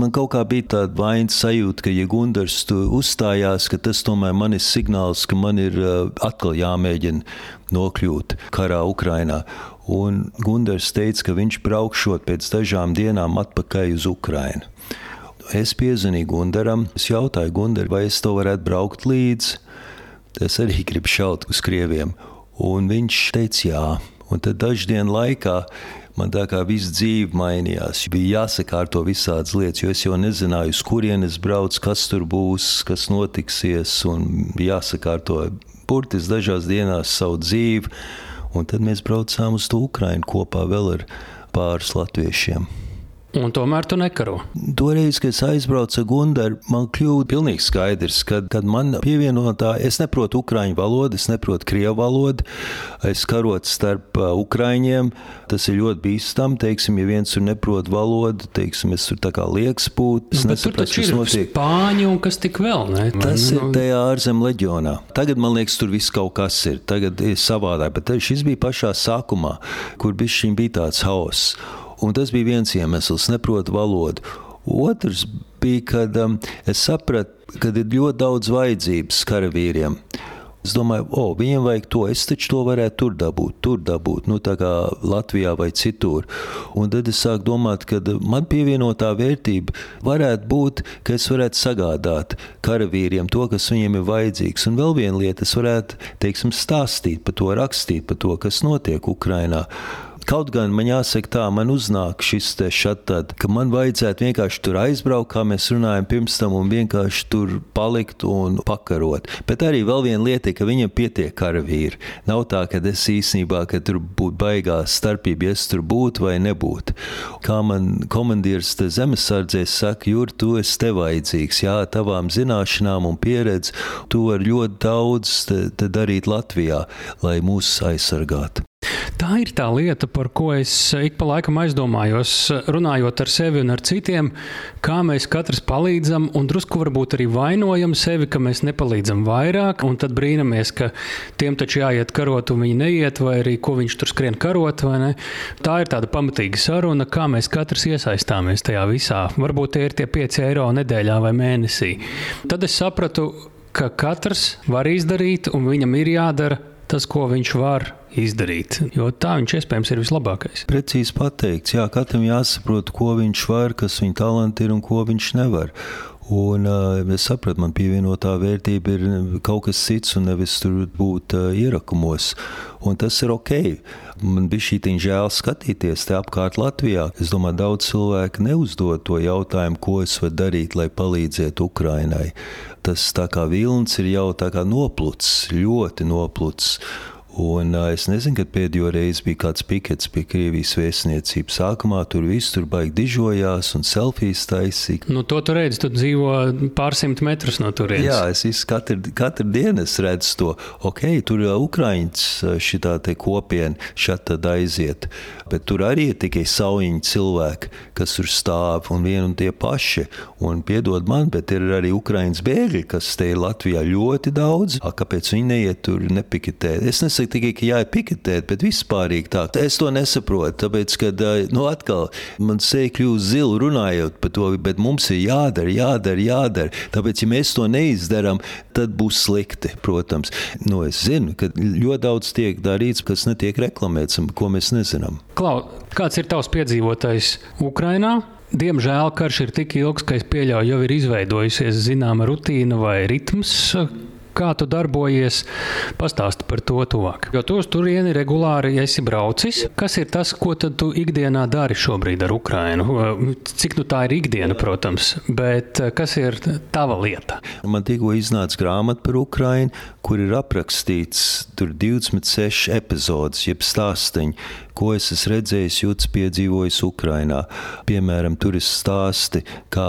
Man kaut kā bija tāda vainas sajūta, ka, ja Gunārs uzstājās, ka tas tomēr man ir signāls, ka man ir atkal jāmēģina nokļūt karā Ukrajinā. Un Gunārs teica, ka viņš braukšot pēc dažām dienām atpakaļ uz Ukrajinu. Es piezvanīju Gunāram, es jautāju Gunāram, vai es to varētu braukt līdzi. Es arī gribu šaut uz krieviem. Un viņš teica, jā. Un tad dažu dienu laikā man tā kā viss dzīve mainījās. Bija jāsakārto visādas lietas, jo es jau nezināju, uz kurienes braucu, kas tur būs, kas notiksies, un jāsakārto burtiski dažās dienās savu dzīvi. Un tad mēs braucām uz Ukrajinu kopā vēl ar pāris latviešiem. Un tomēr tu nekaro. Toreiz, kad es aizbraucu ar Gunāru, man kļuva pilnīgi skaidrs, ka, kad man pievienotā, es neprotu ukrāņu valodu, es neprotu krievu valodu, es karotu starp ukrāņiem. Tas ir ļoti bīstami, teiksim, ja viens tur neprot valodu, teiksim, es tur tā kā liekas būt. Nu, tur taču ir notiek. spāņi un kas tik vēl, ne? Tas nu, ir tajā ārzem leģionā. Tagad, man liekas, tur viss kaut kas ir. Tagad ir savādāk, bet šis bija pašā sākumā, kur bija, bija tāds hauss. Un tas bija viens iemesls, neprotu valodu. Otrs bija, kad um, es sapratu, ka ir ļoti daudz vajadzības karavīriem. Es domāju, o, oh, viņiem vajag to, es taču to varētu tur dabūt, tur dabūt, nu, tā kā Latvijā vai citur. Un tad es sāku domāt, ka man pievienotā vērtība varētu būt, ka es varētu sagādāt karavīriem to, kas viņiem ir vajadzīgs. Un vēl viena lieta, es varētu, teiksim, stāstīt par to, rakstīt par to, kas notiek Ukrainā. Kaut gan man jāsaka, tā man uznāk šis te šatad, ka man vajadzētu vienkārši tur aizbraukt, kā mēs runājam pirms tam, un vienkārši tur palikt un pakarot. Bet arī vēl viena lieta, ka viņam pietiek karavīri. Nav tā, ka es īstenībā, ka tur būtu baigās starpība, ja es tur būtu vai nebūtu. Kā man komandieris zemesardzēs saka, Jur, tu esi te vajadzīgs, jā, tavām zināšanām un pieredzi, tu vari ļoti daudz te, te darīt Latvijā, lai mūs aizsargātu. Tā ir tā lieta, par ko es ik pa laikam aizdomājos, runājot ar sevi un ar citiem, kā mēs katrs palīdzam, un drusku varbūt arī vainojam sevi, ka mēs nepalīdzam vairāk, un tad brīnamies, ka tiem taču jāiet karot, un viņi neiet, vai arī ko viņš tur skrien karot. Tā ir tāda pamatīga saruna, kā mēs katrs iesaistāmies tajā visā. Varbūt tie ir tie 5 eiro nedēļā vai mēnesī. Tad es sapratu, ka katrs var izdarīt, un viņam ir jādara tas, ko viņš var izdarīt. Jo tā viņš iespējams ir vislabākais. Precīzi pateikts, jā, katram jāsaprot, ko viņš var, kas viņa talanti ir un ko viņš nevar. Un, uh, es sapratu, man pievienotā vērtība ir kaut kas cits, un nevis tur būt uh, ierakumos. Un tas ir ok. Man bija šī žēl skatīties te apkārt Latvijā. Es domāju, daudz cilvēku neuzdod to jautājumu, ko es varu darīt, lai palīdzētu Ukrainai. Tas tā kā vilnis ir jau tā kā noplucis, ļoti noplucis. Un uh, es nezinu, kad pēdējo reizi bija kāds pikets pie Krievijas vēstniecības. Sākumā tur viss tur baigi dižojās un selfijas taisīja. Nu, to tu redzi, tu dzīvo pārsimt metrus no turienes. Jā, es visu, katru, katru dienu es redzu to. Ok, tur ir Ukraiņas šitā te kopiena šat tad aiziet. Bet tur arī ir tikai saujiņi cilvēki, kas tur stāv un vien un tie paši. Un piedod man, bet ir arī Ukraiņas bēgļi, kas te ir Latvijā ļoti daudz. A, kāpēc viņi neiet tur nepiketē? Es nesaku, nesaka tikai, ka jāir piketēt, bet vispārīgi tā. Es to nesaprotu, tāpēc, ka, nu, atkal man seja kļūst zila runājot par to, bet mums ir jādara, jādara, jādara. Tāpēc, ja mēs to neizdarām, tad būs slikti, protams. Nu, es zinu, ka ļoti daudz tiek darīts, kas netiek reklamēts, ko mēs nezinām. Klau, kāds ir tavs piedzīvotais Ukrainā? Diemžēl karš ir tik ilgs, ka es pieļauju, jau ir izveidojusies zināma rutīna vai ritms, Kā tu darbojies? Pastāsti par to tuvāk. Jo tu uz turieni regulāri esi braucis. Kas ir tas, ko tu ikdienā dari šobrīd ar Ukrajinu? Cik nu tā ir ikdiena, protams, bet eh, kas ir tava lieta? Man tikko iznāca grāmata par Ukrajinu, kur ir aprakstīts 26 epizodes, jeb stāstīņi, ko es esmu redzējis, jūtas, piedzīvojis Ukrajinā. Piemēram, tur ir stāsti, kā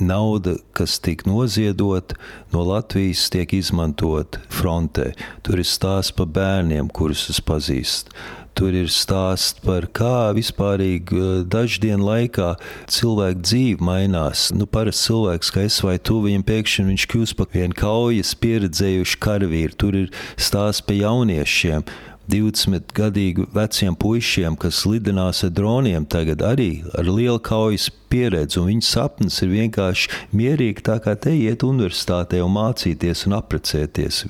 nauda, kas tika noziedota no Latvijas, tiek izmantota frontē. Tur ir stāsts par bērniem, kurus es pazīstu. Tur ir stāsts par kā vispārīgi eh, daždienu laikā cilvēku dzīve mainās. Nu, parasti cilvēks, kā es vai tu, viņam pēkšņi viņš kļūst par vienu kaujas pieredzējušu karavīru. Tur ir stāsts par jauniešiem 20 gadīgu veciem puišiem, kas lidinās ar droniem, tagad arī ar lielu kaujas pieredzi. Viņu sapnis ir vienkārši mierīgi tā kā te iet universitātē un mācīties un apprecēties.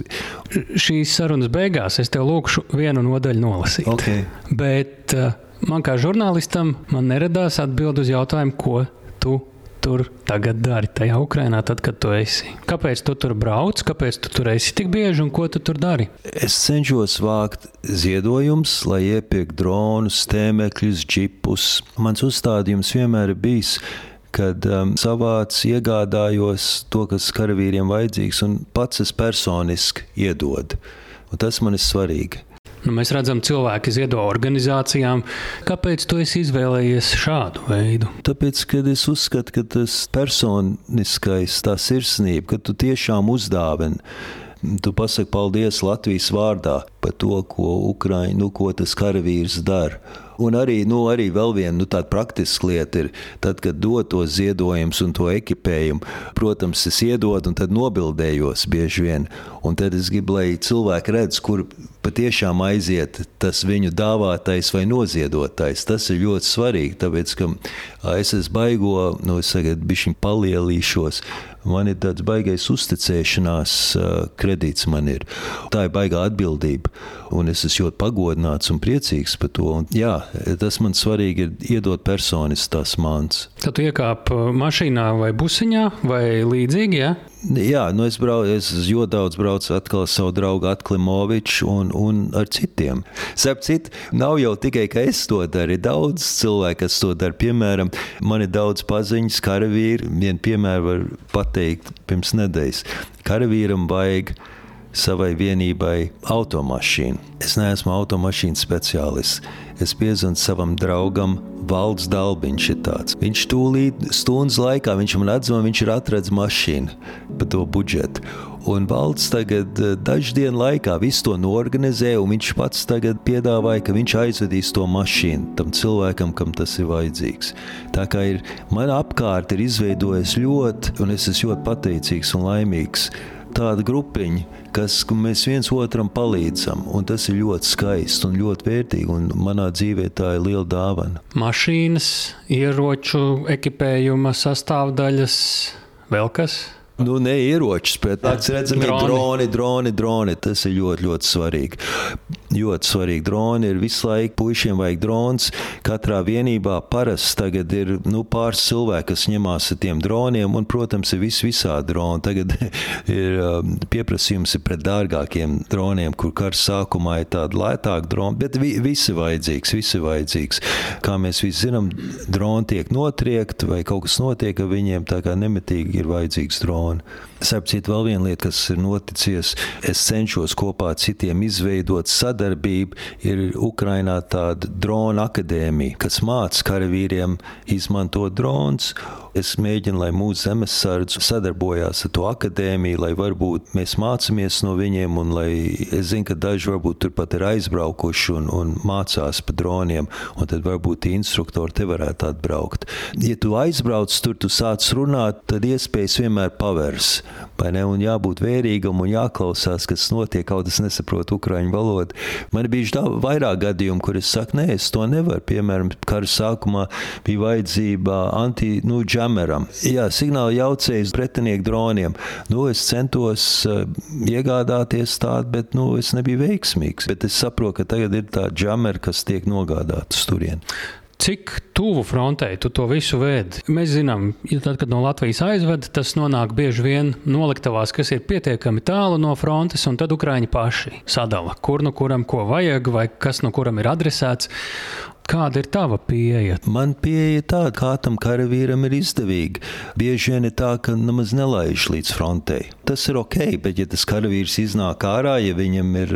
Šīs sarunas beigās es tev lūkšu vienu nodaļu nolasīt. Okay. Bet uh, man kā žurnālistam man neradās atbild uz jautājumu, ko tu tur tagad dari tajā Ukrajinā, tad, kad tu esi? Kāpēc tu tur brauc, kāpēc tu tur esi tik bieži un ko tu tur dari? Es cenšos vākt ziedojumus, lai iepirktu dronus, tēmekļus, džipus. Mans uzstādījums vienmēr ir bijis kad um, savāc iegādājos to, kas karavīriem vajadzīgs, un pats es personiski iedodu. Un tas man ir svarīgi. Nu, mēs redzam, cilvēki ziedo organizācijām. Kāpēc tu izvēlējies šādu veidu? Tāpēc, ka es uzskatu, ka tas personiskais, tā sirsnība, ka tu tiešām uzdāvini. Tu pasaki paldies Latvijas vārdā par to, ko, Ukraiņ, nu, ko tas karavīrs dara. Un arī, nu, arī vēl viena nu, tāda praktiska lieta ir, tad, kad dod tos ziedojumus un to ekipējumu, protams, es iedodu un tad nobildējos bieži vien. Un tad es gribu, lai cilvēki redz, kur patiešām aiziet tas viņu dāvātais vai noziedotais. Tas ir ļoti svarīgi, tāpēc, ka es esmu baigo, nu, es tagad bišķiņ palielīšos, man ir tāds baigais uzticēšanās kredīts man ir. Tā ir baigā atbildība, un es esmu ļoti pagodināts un priecīgs par to. Un, jā, tas man svarīgi ir iedot personis tās mans. Tad tu iekāp mašīnā vai busiņā vai līdzīgi, ja? Jā, nu es braucu, es ļoti daudz braucu atkal ar savu draugu Atlimoviču un, un ar citiem. Starp citu, nav jau tikai, ka es to daru, ir daudz cilvēku, kas to dara. Piemēram, man ir daudz paziņas, karavīri, vienu piemēru var pateikt pirms nedēļas. Karavīram vajag savai vienībai automašīnu. Es neesmu automašīnu speciālists. Es piezvanu savam draugam, Valds Dalbiņš. Viņš tūlīt stundas laikā, viņš man atzvan, viņš ir atradzis mašīnu par to budžetu. Un valsts tagad eh, dažu dienu laikā visu to norganizē, un viņš pats tagad piedāvāja, ka viņš aizvedīs to mašīnu tam cilvēkam, kam tas ir vajadzīgs. Tā kā ir man apkārt ir izveidojies ļoti, un es esmu ļoti pateicīgs un laimīgs tāda grupiņa, kas mēs viens otram palīdzam. Tas ir ļoti skaisti un ļoti vērtīgi. Un manā dzīvē tā ir liela dāvana. Mašīnas, ieroču, ekipējuma sastāvdaļas, vēl kas? Nu, ne ieročus, bet tāds redzami droni. droni, droni, droni. Tas ir ļoti, ļoti svarīgi. Ļoti svarīgi. Droni ir visu laiku, puišiem vajag drons. Katrā vienībā parasti tagad ir nu, pāris cilvēki, kas ņemās ar tiem droniem, un, protams, ir vis, visādi droni. Tagad ir um, pieprasījums ir pret dārgākiem droniem, kur kara sākumā ir tādi lētāki droni, bet vi, visi vajadzīgs, visi vajadzīgs. Kā mēs visi zinām, droni tiek notriekti vai kaut kas notiek ar viņiem, tā kā nemitīgi ir vajadzīgs drons. Droni. Starp citu, vēl viena lieta, kas ir noticies, es cenšos kopā ar citiem izveidot sadarbību. Ir Ukrainā tāda drona akadēmija, kas māca karavīriem izmantot drons. Es mēģinu, lai mūsu zemesardze sadarbojās ar to akadēmiju, lai varbūt mēs mācāmies no viņiem, un lai es zinu, ka daži varbūt turpat ir aizbraukuši un, un mācās pa droniem, un tad varbūt tie instruktori te varētu atbraukt. Ja tu aizbrauc tur, tu sāc runāt, tad iespējas vienmēr pavērs. Un jābūt vērīgam un jāklausās, kas notiek, kaut es nesaprotu ukraiņu valodu. Man bija vairāk gadījumu, kur es saku, nē, es to nevaru. Piemēram, kara sākumā bija vajadzība anti-džameram. Nu, Jā, signāla jaucējs pretinieku droniem. Nu, es centos uh, iegādāties tādu, bet nu, es nebiju veiksmīgs. Bet es saprotu, ka tagad ir tā džamera, kas tiek nogādāta uz turieni. Cik tuvu frontei tu to visu vēdi? Mēs zinām, ka tad, kad no Latvijas aizved, tas nonāk bieži vien noliktavās, kas ir pietiekami tālu no frontes, un tad Ukrāņi paši sadala, kur nu kuram ko vajag, vai kas nu kuram ir adresēts. Kāda ir tava pieeja? Man pieeja tāda, kā tam karavīram ir izdevīgi. Bieži vien ir tā, ka nemaz nelaiž līdz frontei. Tas ir ok, bet ja tas karavīrs iznāk ārā, ja viņam ir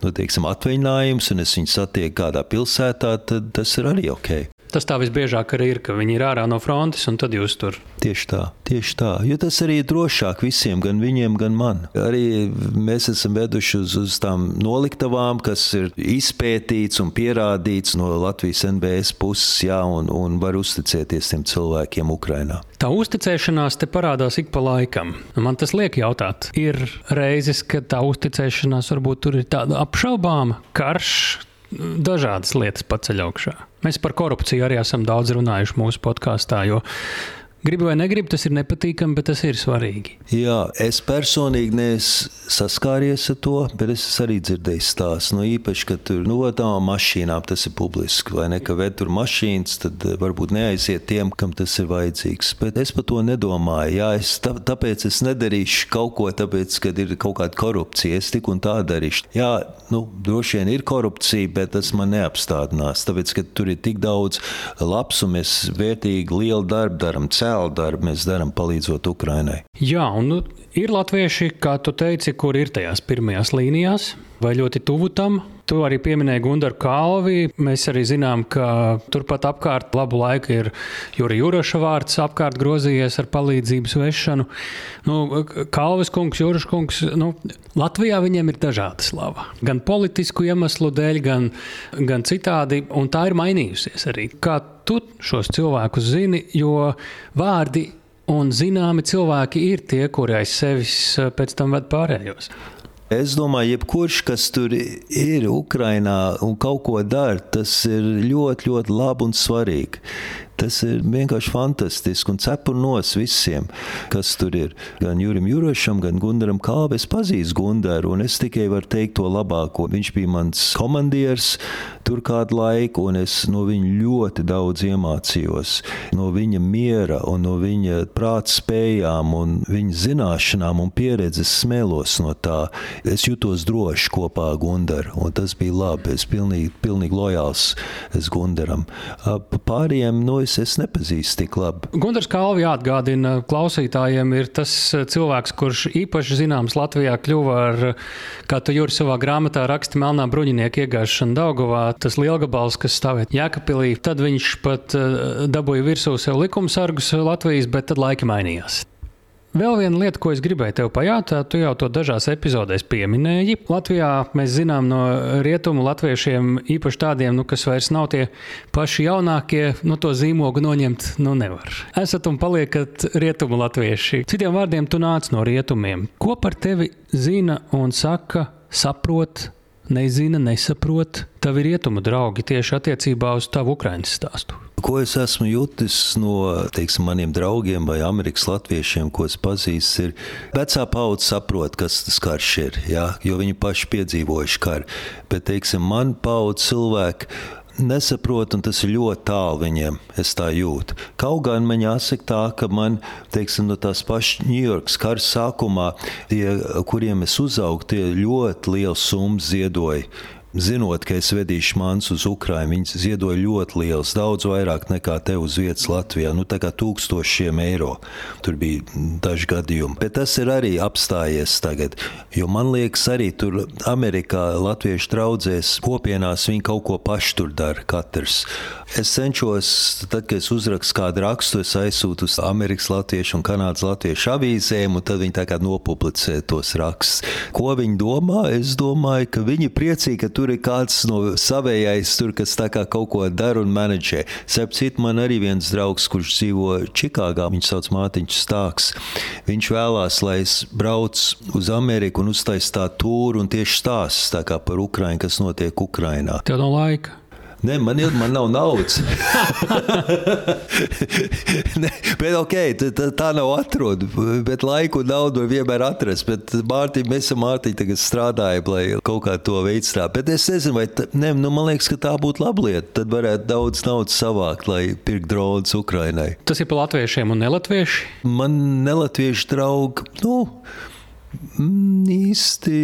nu, teiksim, atvaļinājums un es viņu satieku kādā pilsētā, tad tas ir arī ok. Tas tā visbiežāk arī ir, ka viņi ir ārā no frontes un tad jūs tur. Tieši tā, tieši tā. Jo tas arī ir drošāk visiem, gan viņiem, gan man. Arī mēs esam veduši uz, uz tām noliktavām, kas ir izpētīts un pierādīts no Latvijas NBS puses, jā, un, un var uzticēties tiem cilvēkiem Ukrainā. Tā uzticēšanās te parādās ik pa laikam. Man tas liek jautāt, ir reizes, kad tā uzticēšanās varbūt tur ir tāda apšaubāma, karš, dažādas lietas paceļ augšā. Mēs par korupciju arī esam daudz runājuši mūsu podkāstā, jo Gribu vai negribu, tas ir nepatīkami, bet tas ir svarīgi. Jā, es personīgi neesmu saskāries ar to, bet es arī dzirdēju stāstu. No īpaši, ka tur no tām mašīnām tas ir publiski, vai ne? Ka ved tur mašīnas, tad varbūt neaiziet tiem, kam tas ir vajadzīgs. Bet es par to nedomāju. Jā, es, tā, tāpēc es nedarīšu kaut ko, tāpēc, ka ir kaut kāda korupcija. Es tik un tā darīšu. Jā, nu, droši vien ir korupcija, bet tas man neapstādinās. Tāpēc, ka tur ir tik daudz labs un mēs vērtīgi lielu darbu darām cēlu darbu mēs darām palīdzot Ukrainai. Jā, un nu, ir latvieši, kā tu teici, kur ir tajās pirmajās līnijās, vai ļoti tuvu tam. Tu arī pieminēji Gunāru Kalvi. Mēs arī zinām, ka turpat apkārt labu laiku ir Jurija Juraša vārds apkārt grozījies ar palīdzības vešanu. Nu, Kalvis kungs, Juraša kungs, nu, Latvijā viņiem ir dažāda slava. Gan politisku iemeslu dēļ, gan, gan citādi, un tā ir mainījusies arī. Kā tu šos cilvēkus zini, jo vārdi un zināmi cilvēki ir tie, kuri aiz sevis eh, pēc tam ved pārējos. Es domāju, jebkurš, kas tur ir Ukrajinā un kaut ko dara, tas ir ļoti, ļoti labi un svarīgi. Tas ir vienkārši fantastiski un cepurnos visiem, kas tur ir. Gan Jurim Jurošam, gan Gundaram Kalvam. Es pazīstu Gundaru, un es tikai varu teikt to labāko. Viņš bija mans komandieris tur kādu laiku, un es no viņa ļoti daudz iemācījos. No viņa miera, un no viņa prāta spējām, un viņa zināšanām un pieredzes smēlos no tā. Es jutos droši kopā ar Gundaru, un tas bija labi. Es pilnīgi, pilnīgi lojāls Gundaram. Pārējiem, no es, es nepazīstu tik labi. Gunārs Kalvi jāatgādina klausītājiem, ir tas eh, cilvēks, kurš īpaši zināms Latvijā kļuva ar, kā tu jūri savā grāmatā raksti, melnā bruņinieka iegāšana Daugavā, tas lielgabals, kas stāvēt Jēkabpilī. Tad viņš pat eh, dabūja virsū sev likumsargus Latvijas, bet tad laiki mainījās. Vēl viena lieta, ko es gribēju tev pajautāt, tu jau to dažās epizodēs pieminēji. Latvijā mēs zinām no rietumu latviešiem, īpaši tādiem, nu, kas vairs nav tie paši jaunākie, nu, to zīmogu noņemt nu, nevar. Esat un paliekat rietumu latvieši. Citiem vārdiem, tu nāc no rietumiem. Ko par tevi zina un saka, saprot? Nezina, nesaprot tavi rietumu draugi tieši attiecībā uz tavu Ukraiņas stāstu. Ko es esmu jutis no teiksim, maniem draugiem vai amerikāņu latviešiem, ko es pazīstu, ir vecā paudze saprot, kas tas karš ir, jā, jo viņi paši piedzīvojuši karu. Bet, teiksim, man paudze cilvēki nesaprot, un tas ir ļoti tālu viņiem. Es tā jūtu. Kaut gan man jāsaka tā, ka man, teiksim, no tās pašas Ņujorkas kara sākumā, tie, kuriem es uzaugu, tie ļoti liels summas ziedoja zinot, ka es vedīšu mans uz Ukrajinu, viņi ziedoja ļoti liels, daudz vairāk nekā te uz vietas Latvijā. Nu, tā kā tūkstošiem eiro. Tur bija daži gadījumi. Bet tas ir arī apstājies tagad. Jo man liekas, arī tur Amerikā Latviešu draudzēs kopienās viņi kaut ko paši tur dara katrs. Es cenšos, tad, kad es uzrakstu kādu rakstu, es aizsūtu uz Amerikas Latviešu un Kanādas Latviešu avīzēm, un tad viņi tā kā nopublicē tos rakstus. Ko viņi domā? Es domāju, ka viņi priecīgi, ka tur ir kāds no savējais, tur, kas tā kā kaut ko dara un menedžē. Sepcīt, man arī viens draugs, kurš dzīvo Čikāgā, viņš sauc Mātiņš Stāks. Viņš vēlās, lai es braucu uz Ameriku un uztaisītu tā tūru un tieši stāstu par Ukraiņu, kas notiek Ukrainā. Tev nav laika. Nē, man, ir, man nav naudas. ne, bet, okay, tā, tā nav atrada. Bet laiku un naudu vienmēr atrast. Bet Mārtiņa, mēs ar Mārtiņu strādājam, lai kaut kā to veicināt. Bet es nezinu, vai tā, ne, nu, man liekas, ka tā būtu laba lieta. Tad varētu daudz naudas savākt, lai pirktu dronus Ukrainai. Tas ir pa latviešiem un nelatvieši? Man nelatviešu draugi. Nu, īsti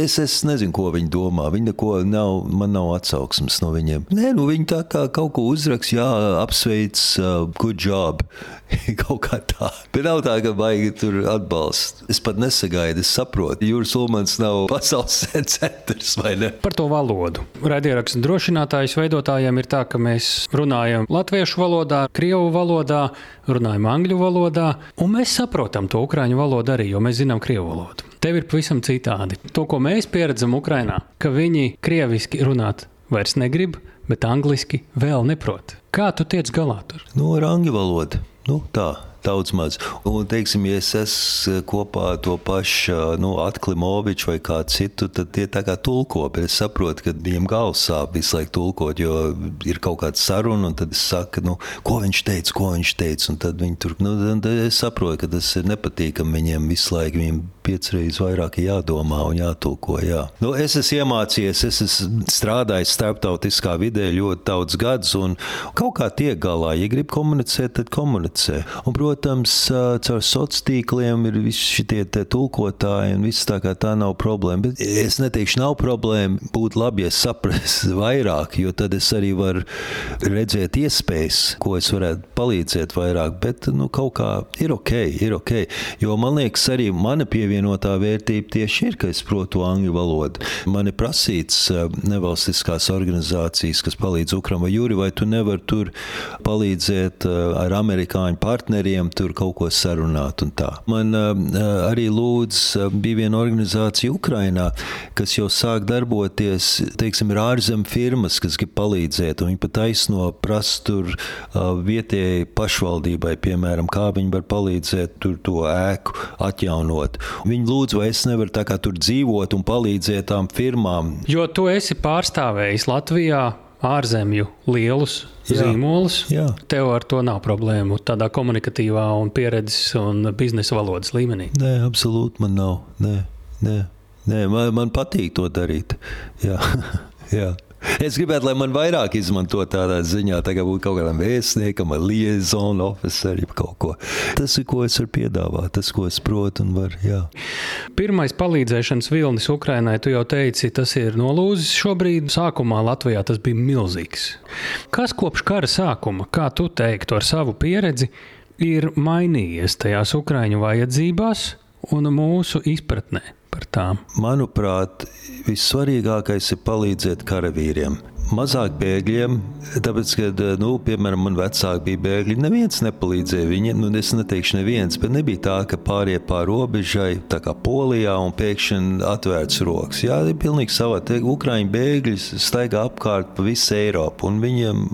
es, es nezinu, ko viņi domā. Viņi neko nav, man nav atsauksmes no viņiem. Nē, nu viņi tā kā kaut ko uzrakst, jā, apsveic, uh, good job. kaut kā tā. Bet nav tā, ka baigi tur atbalsts. Es pat nesagaidu, es saprotu. Jūras Ulmans nav pasaules centrs, vai ne? Par to valodu. Radierakstu drošinātājs veidotājiem ir tā, ka mēs runājam latviešu valodā, krievu valodā, runājam angļu valodā, un mēs saprotam to ukraiņu valodu arī, jo mēs zinām krievu valodu. Tev ir pavisam citādi. To, ko mēs pieredzam Ukrajinā, ka viņi krieviski runāt vairs negrib, bet angliski vēl neprot. Kā tu tiec galā tur? Nu, ar angļu valodu. Nu, tā daudz maz. Un, teiksim, ja es esmu kopā ar to pašu nu, Atklimoviču vai kādu citu, tad tie tā kā tulko. Es saprotu, ka viņiem galvas sāp visu laiku tulkot, jo ir kaut kāda saruna, un tad es saku, nu, ko viņš teica, ko viņš teica. Tad viņi tur, nu, tad es saprotu, ka tas ir nepatīkami viņiem visu laiku. Viņiem piecreiz vairāk jādomā un jātulko. Jā. Nu, es esmu iemācījies, es esmu strādājis starptautiskā vidē ļoti daudz gadus, un kaut kā tiek galā. Ja grib komunicēt, tad komunicē. Un, protams, caur sociāliem tīkliem ir visi šie tulkotāji, un viss tā kā tā nav problēma. Bet es neteikšu, nav problēma. Būtu labi, ja saprastu vairāk, jo tad es arī varu redzēt iespējas, ko es varētu palīdzēt vairāk. Bet nu, kaut kā ir ok, ir ok. Jo man liekas, arī mana pievienotā vērtība tieši ir, ka es protu angļu valodu. Man ir prasīts nevalstiskās organizācijas, kas palīdz Ukram vai Jūri, vai tu nevari tur palīdzēt ar amerikāņu partneriem, tur kaut ko sarunāt un tā. Man arī lūdz bija viena organizācija Ukrainā, kas jau sāk darboties, teiksim, ir ārzem firmas, kas grib palīdzēt, un viņi pat taisno prasa tur vietējai pašvaldībai, piemēram, kā viņi var palīdzēt tur to ēku atjaunot. Viņi lūdz, vai es nevaru tā kā tur dzīvot un palīdzēt tām firmām. Jo tu esi pārstāvējis Latvijā ārzemju lielus jā, zīmolus. Jā. Tev ar to nav problēmu tādā komunikatīvā un pieredzes un biznesa valodas līmenī. Nē, absolūti man nav. Nē, nē. Nē man, man patīk to darīt. Jā. jā. Es gribētu, lai man vairāk izmanto tādā ziņā, tā kā būtu kaut kādam vēstniekam, liaison officerim, kaut ko. Tas ir, ko es varu piedāvāt, tas, ko es protu un varu. Jā. Pirmais palīdzēšanas vilnis Ukrainai, tu jau teici, tas ir nolūzis šobrīd. Sākumā Latvijā tas bija milzīgs. Kas kopš kara sākuma, kā tu teiktu ar savu pieredzi, ir mainījies tajās Ukraiņu vajadzībās un mūsu izpratnē? Par tām? Manuprāt, vissvarīgākais ir palīdzēt karavīriem mazāk bēgļiem, tāpēc, ka, nu, piemēram, man vecāki bija bēgļi. Neviens nepalīdzēja viņiem, nu, es neteikšu, neviens, bet nebija tā, ka pārējie pāri robežai, tā kā Polijā, un pēkšņi atvērts rokas. Jā, ir pilnīgi savā. Ukrāņu bēgļi staigā apkārt pa visu Eiropu, un viņiem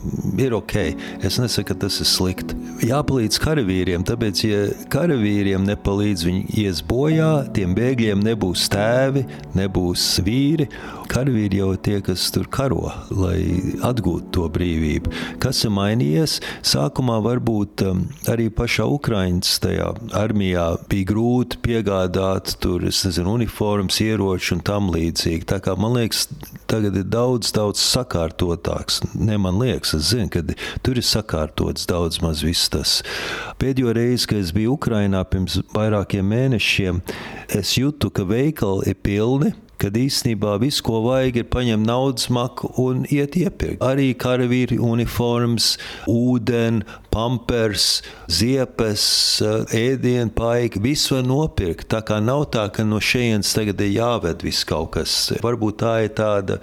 ir ok. Es nesaku, ka tas ir slikti. Jāpalīdz karavīriem, tāpēc, ja karavīriem nepalīdz, viņi ies bojā, tiem bēgļiem nebūs tēvi, nebūs vīri. Karavīri jau tie, kas tur karo lai atgūtu to brīvību. Kas ir mainījies? Sākumā varbūt um, arī pašā Ukraiņas tajā armijā bija grūti piegādāt tur, nezinu, uniformas, ieroči un tam līdzīgi. Tā kā man liekas, tagad ir daudz, daudz sakārtotāks. Ne man liekas, es zinu, ka tur ir sakārtots daudz maz viss tas. Pēdējo reizi, kad es biju Ukrainā pirms vairākiem mēnešiem, es jūtu, ka veikali ir pilni kad īstenībā viss, ko vajag, ir paņemt naudas maku un iet iepirkt. Arī karavīri uniformas, ūdeni, pampers, ziepes, ēdienu paika, visu var nopirkt. Tā kā nav tā, ka no šejienes tagad ir jāved viss kaut kas. Varbūt tā ir tāda,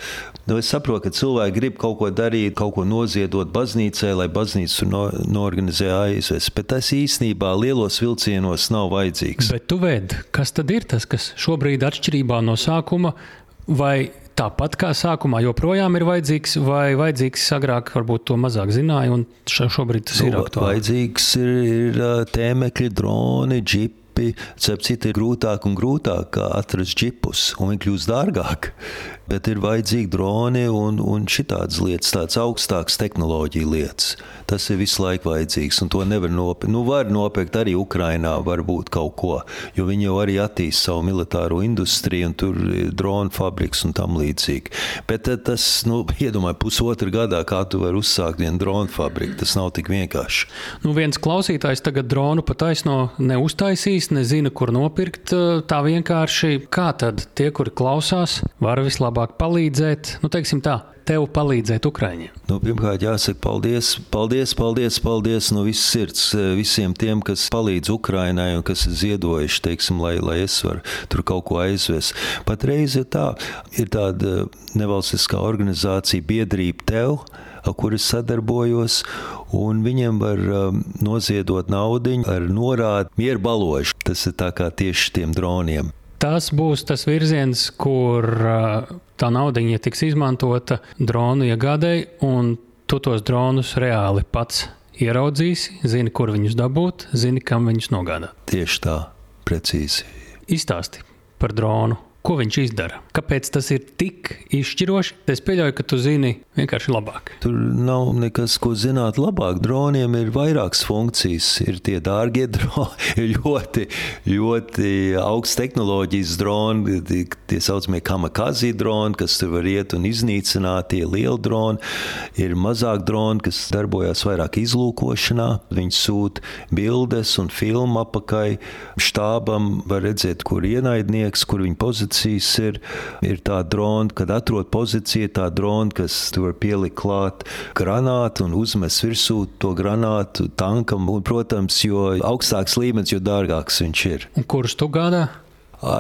nu es saprotu, ka cilvēki grib kaut ko darīt, kaut ko noziedot baznīcai, lai baznīca no, norganizē aizvest, bet tas īstenībā lielos vilcienos nav vajadzīgs. Bet tu ved, kas tad ir tas, kas šobrīd atšķirībā no sākuma vai tāpat kā sākumā joprojām ir vajadzīgs, vai vajadzīgs agrāk, varbūt to mazāk zināja, un šobrīd tas nu, ir aktuāli? Vajadzīgs ir, ir tēmekļi, droni, džipi cep citu ir grūtāk un grūtāk atrast džipus, un viņi kļūst dārgāk. Bet ir vajadzīgi droni un, un šitādas lietas, tādas augstākas tehnoloģija lietas. Tas ir visu laiku vajadzīgs, un to nevar nopirkt. Nu, var nopirkt arī Ukrainā, varbūt kaut ko, jo viņi jau arī attīst savu militāro industriju, un tur ir dronu fabriks un tam līdzīgi. Bet tas, nu, iedomājies, pusotru gadā, kā tu vari uzsākt vienu dronu fabriku, tas nav tik vienkārši. Nu, viens klausītājs tagad dronu pataisno neuztaisīs, nezina, kur nopirkt. Tā vienkārši kā tad tie, kuri klausās, var vislabāk palīdzēt, nu, teiksim tā. Tev palīdzēt Ukraiņiem? Nu, pirmkārt, jāsaka paldies, paldies, paldies, paldies no visas sirds visiem tiem, kas palīdz Ukraiņai un kas ir ziedojuši, teiksim, lai, lai es varu tur kaut ko aizvest. Patreiz ir tā, ir tāda nevalstiskā organizācija biedrība tev, ar kuru es sadarbojos, un viņiem var um, noziedot naudu ar norādi mieru baložu. Tas ir tā kā tieši tiem droniem. Tas būs tas virziens, kur uh, tā nauda tiks izmantota dronu iegādēji, un tu tos dronus reāli pats ieraudzīsi, zini, kur viņus dabūt, zini, kam viņus nogādāt. Tieši tā, precīzi. Izstāsti par dronu Ko viņš izdara? Kāpēc tas ir tik izšķiroši? Es pieļauju, ka tu zini vienkārši labāk. Tur nav nekas, ko zināt labāk. Droniem ir vairākas funkcijas. Ir tie dārgie droni, ļoti, ļoti augsts tehnoloģijas droni, tie saucamie kamikazi droni, kas tur var iet un iznīcināt, tie lieli droni. Ir mazāk droni, kas darbojas vairāk izlūkošanā. Viņi sūta bildes un filmu apakai. Štābam var redzēt, kur ienaidnieks, kur viņa pozīcija pozīcijas ir, ir tā drona, kad atrod pozīciju, tā drona, kas tur var pielikt klāt granātu un uzmest virsū to granātu tankam. Un, protams, jo augstāks līmenis, jo dārgāks viņš ir. Un kurš tu gādā?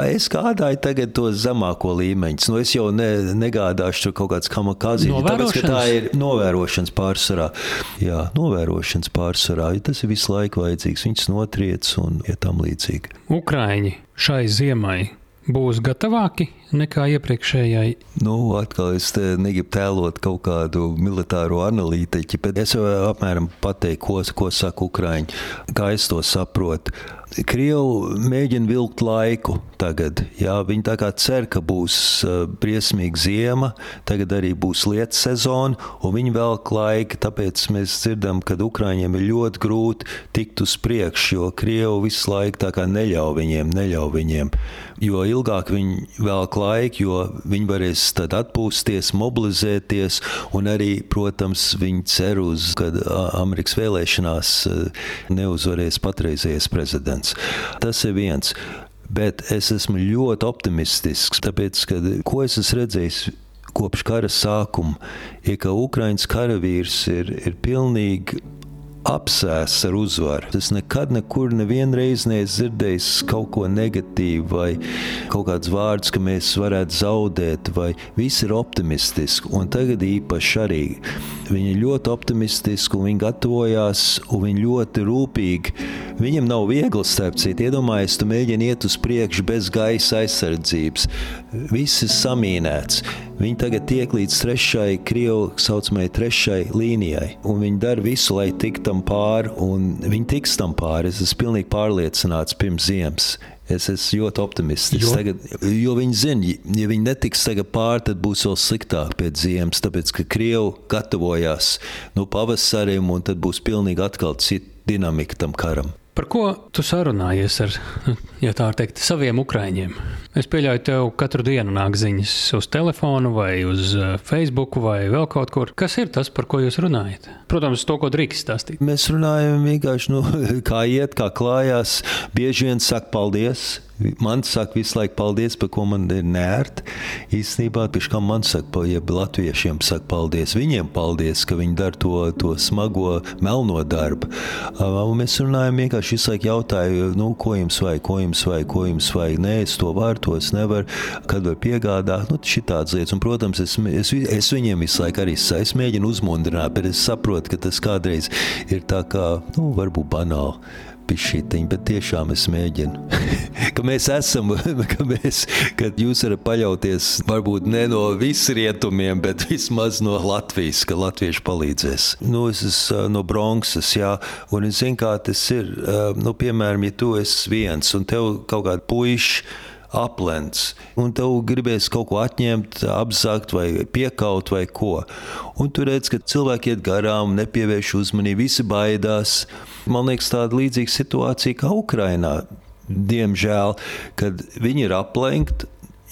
Es gādāju tagad to zemāko līmeņu. Nu, es jau ne, negādāšu kaut kādas kamikazīņas, tāpēc, ka tā ir novērošanas pārsvarā. Jā, novērošanas pārsvarā. Ja tas ir visu laiku vajadzīgs. Viņas notriec un ja tam līdzīgi. Ukraiņi šai ziemai būs gatavāki nekā iepriekšējai? Nu, atkal es negribu tēlot kaut kādu militāro analītiķi, bet es jau apmēram pateiktu, ko, ko saka Ukraiņi, kā es to saprotu. Krievi mēģina vilkt laiku tagad. Jā, viņi tā kā cer, ka būs uh, briesmīga ziema, tagad arī būs lietu sezona, un viņi velk laiku. Tāpēc mēs dzirdam, ka Ukrāņiem ir ļoti grūti tikt uz priekšu, jo Krievi visu laiku neļauj viņiem, neļauj viņiem. Jo ilgāk viņi velk laiku, jo viņi varēs tad atpūsties, mobilizēties, un arī, protams, viņi cer uz, ka Amerikas vēlēšanās neuzvarēs patreizējais prezidents. Tas ir viens. Bet es esmu ļoti optimistisks, tāpēc, ka ko es esmu redzējis kopš kara sākuma, ir, ka Ukraiņas karavīrs ir, ir pilnīgi apsēsts ar uzvaru. Es nekad, nekur, nevienreiz neesmu dzirdējis kaut ko negatīvu, vai kaut kādus vārdus, ka mēs varētu zaudēt, vai viss ir optimistiski. Un tagad īpaši arī viņi ir ļoti optimistiski, un viņi gatavojās, un viņi ļoti rūpīgi. Viņam nav viegli starp citu. Iedomājieties, tu mēģini iet uz priekšu bez gaisa aizsardzības. Viss ir samīnēts. Viņi tagad tiek līdz trešajai, krievu saucamajai trešai līnijai, un viņi dara visu, lai tiktu tam pāri, un viņi tiks tam pāri. Es esmu pilnīgi pārliecināts pirms ziemas. Es esmu ļoti optimistisks. Jo? Tagad, jo viņi zina, ja viņi netiks tagad pāri, tad būs vēl sliktāk pēc ziemas, tāpēc ka Krievi gatavojās nu, pavasarim, un tad būs pilnīgi atkal cita dinamika tam karam. Par ko tu sarunājies ar ja teikt, saviem ukrāņiem? Es pieļauju, tev katru dienu nāk ziņas uz telefonu, vai uz eh, Facebook, vai vēl kaut kur. Kas ir tas, par ko jūs runājat? Protams, to, ko drīkst stāstīt. Mēs runājam vienkārši, nu, kā iet, kā klājās. Bieži vien saka paldies Man saka visu laiku paldies, par ko man ir nērti. Īstenībā, pie kā man saka, ja latviešiem saka paldies, viņiem paldies, ka viņi dara to, to smago melno darbu. Un mēs runājam vienkārši visu laiku jautāju, nu, ko jums vajag, ko jums vajag, ko jums vajag. Nē, es to varu, to es nevaru, kad var piegādāt, nu, šitādas lietas. Un, protams, es, es, es viņiem visu laiku arī es mēģinu uzmundrināt, bet es saprotu, ka tas kādreiz ir tā kā, nu, varbūt banāli pišķītiņi, bet tiešām es mēģinu. ka mēs esam, ka, mēs, ka jūs varat paļauties varbūt ne no visrietumiem, bet vismaz no Latvijas, ka latvieši palīdzēs. Nu, es esmu no Bronxas, jā, un es zinu, kā tas ir. Nu, piemēram, ja tu esi viens un tev kaut kāda puiša aplents, un tev gribēs kaut ko atņemt, apzakt vai piekaut vai ko. Un tu redz, ka cilvēki iet garām, nepievērš uzmanību, visi baidās. Man liekas, tāda līdzīga situācija kā Ukrainā. Diemžēl, kad viņi ir aplenkti,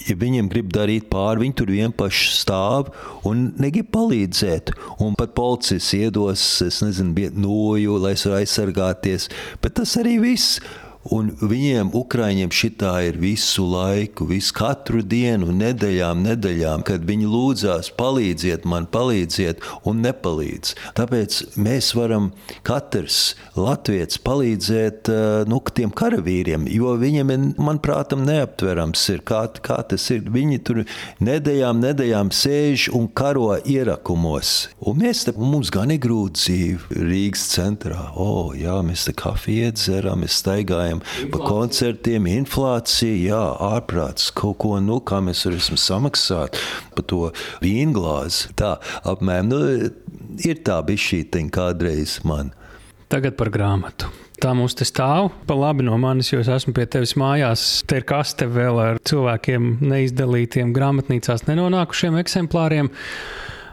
ja viņiem grib darīt pāri, viņi tur vienpaši stāv un negrib palīdzēt. Un pat policists iedos, es nezinu, noju, lai es varētu aizsargāties. Bet tas arī viss. Un viņiem, Ukrāņiem, šitā ir visu laiku, visu katru dienu, nedēļām, nedēļām, kad viņi lūdzās, palīdziet man, palīdziet, un nepalīdz. Tāpēc mēs varam katrs latviečs palīdzēt eh, nu, tiem karavīriem, jo viņiem, manuprāt, neaptverams ir, kā, kā tas ir. Viņi tur nedēļām, nedēļām sēž un karo ierakumos. Un mēs te, mums gan ir grūti dzīve Rīgas centrā. O, oh, jā, mēs te kafiju iedzeram, mēs staigājam runājam par koncertiem, inflāciju, jā, ārprāts, kaut ko, nu, kā mēs varam samaksāt par to vīnglāzi. Tā apmēram, nu, ir tā bišķītiņa kādreiz man. Tagad par grāmatu. Tā mums te stāv pa labi no manis, jo es esmu pie tevis mājās. Te ir kaste vēl ar cilvēkiem neizdalītiem grāmatnīcās nenonākušiem eksemplāriem.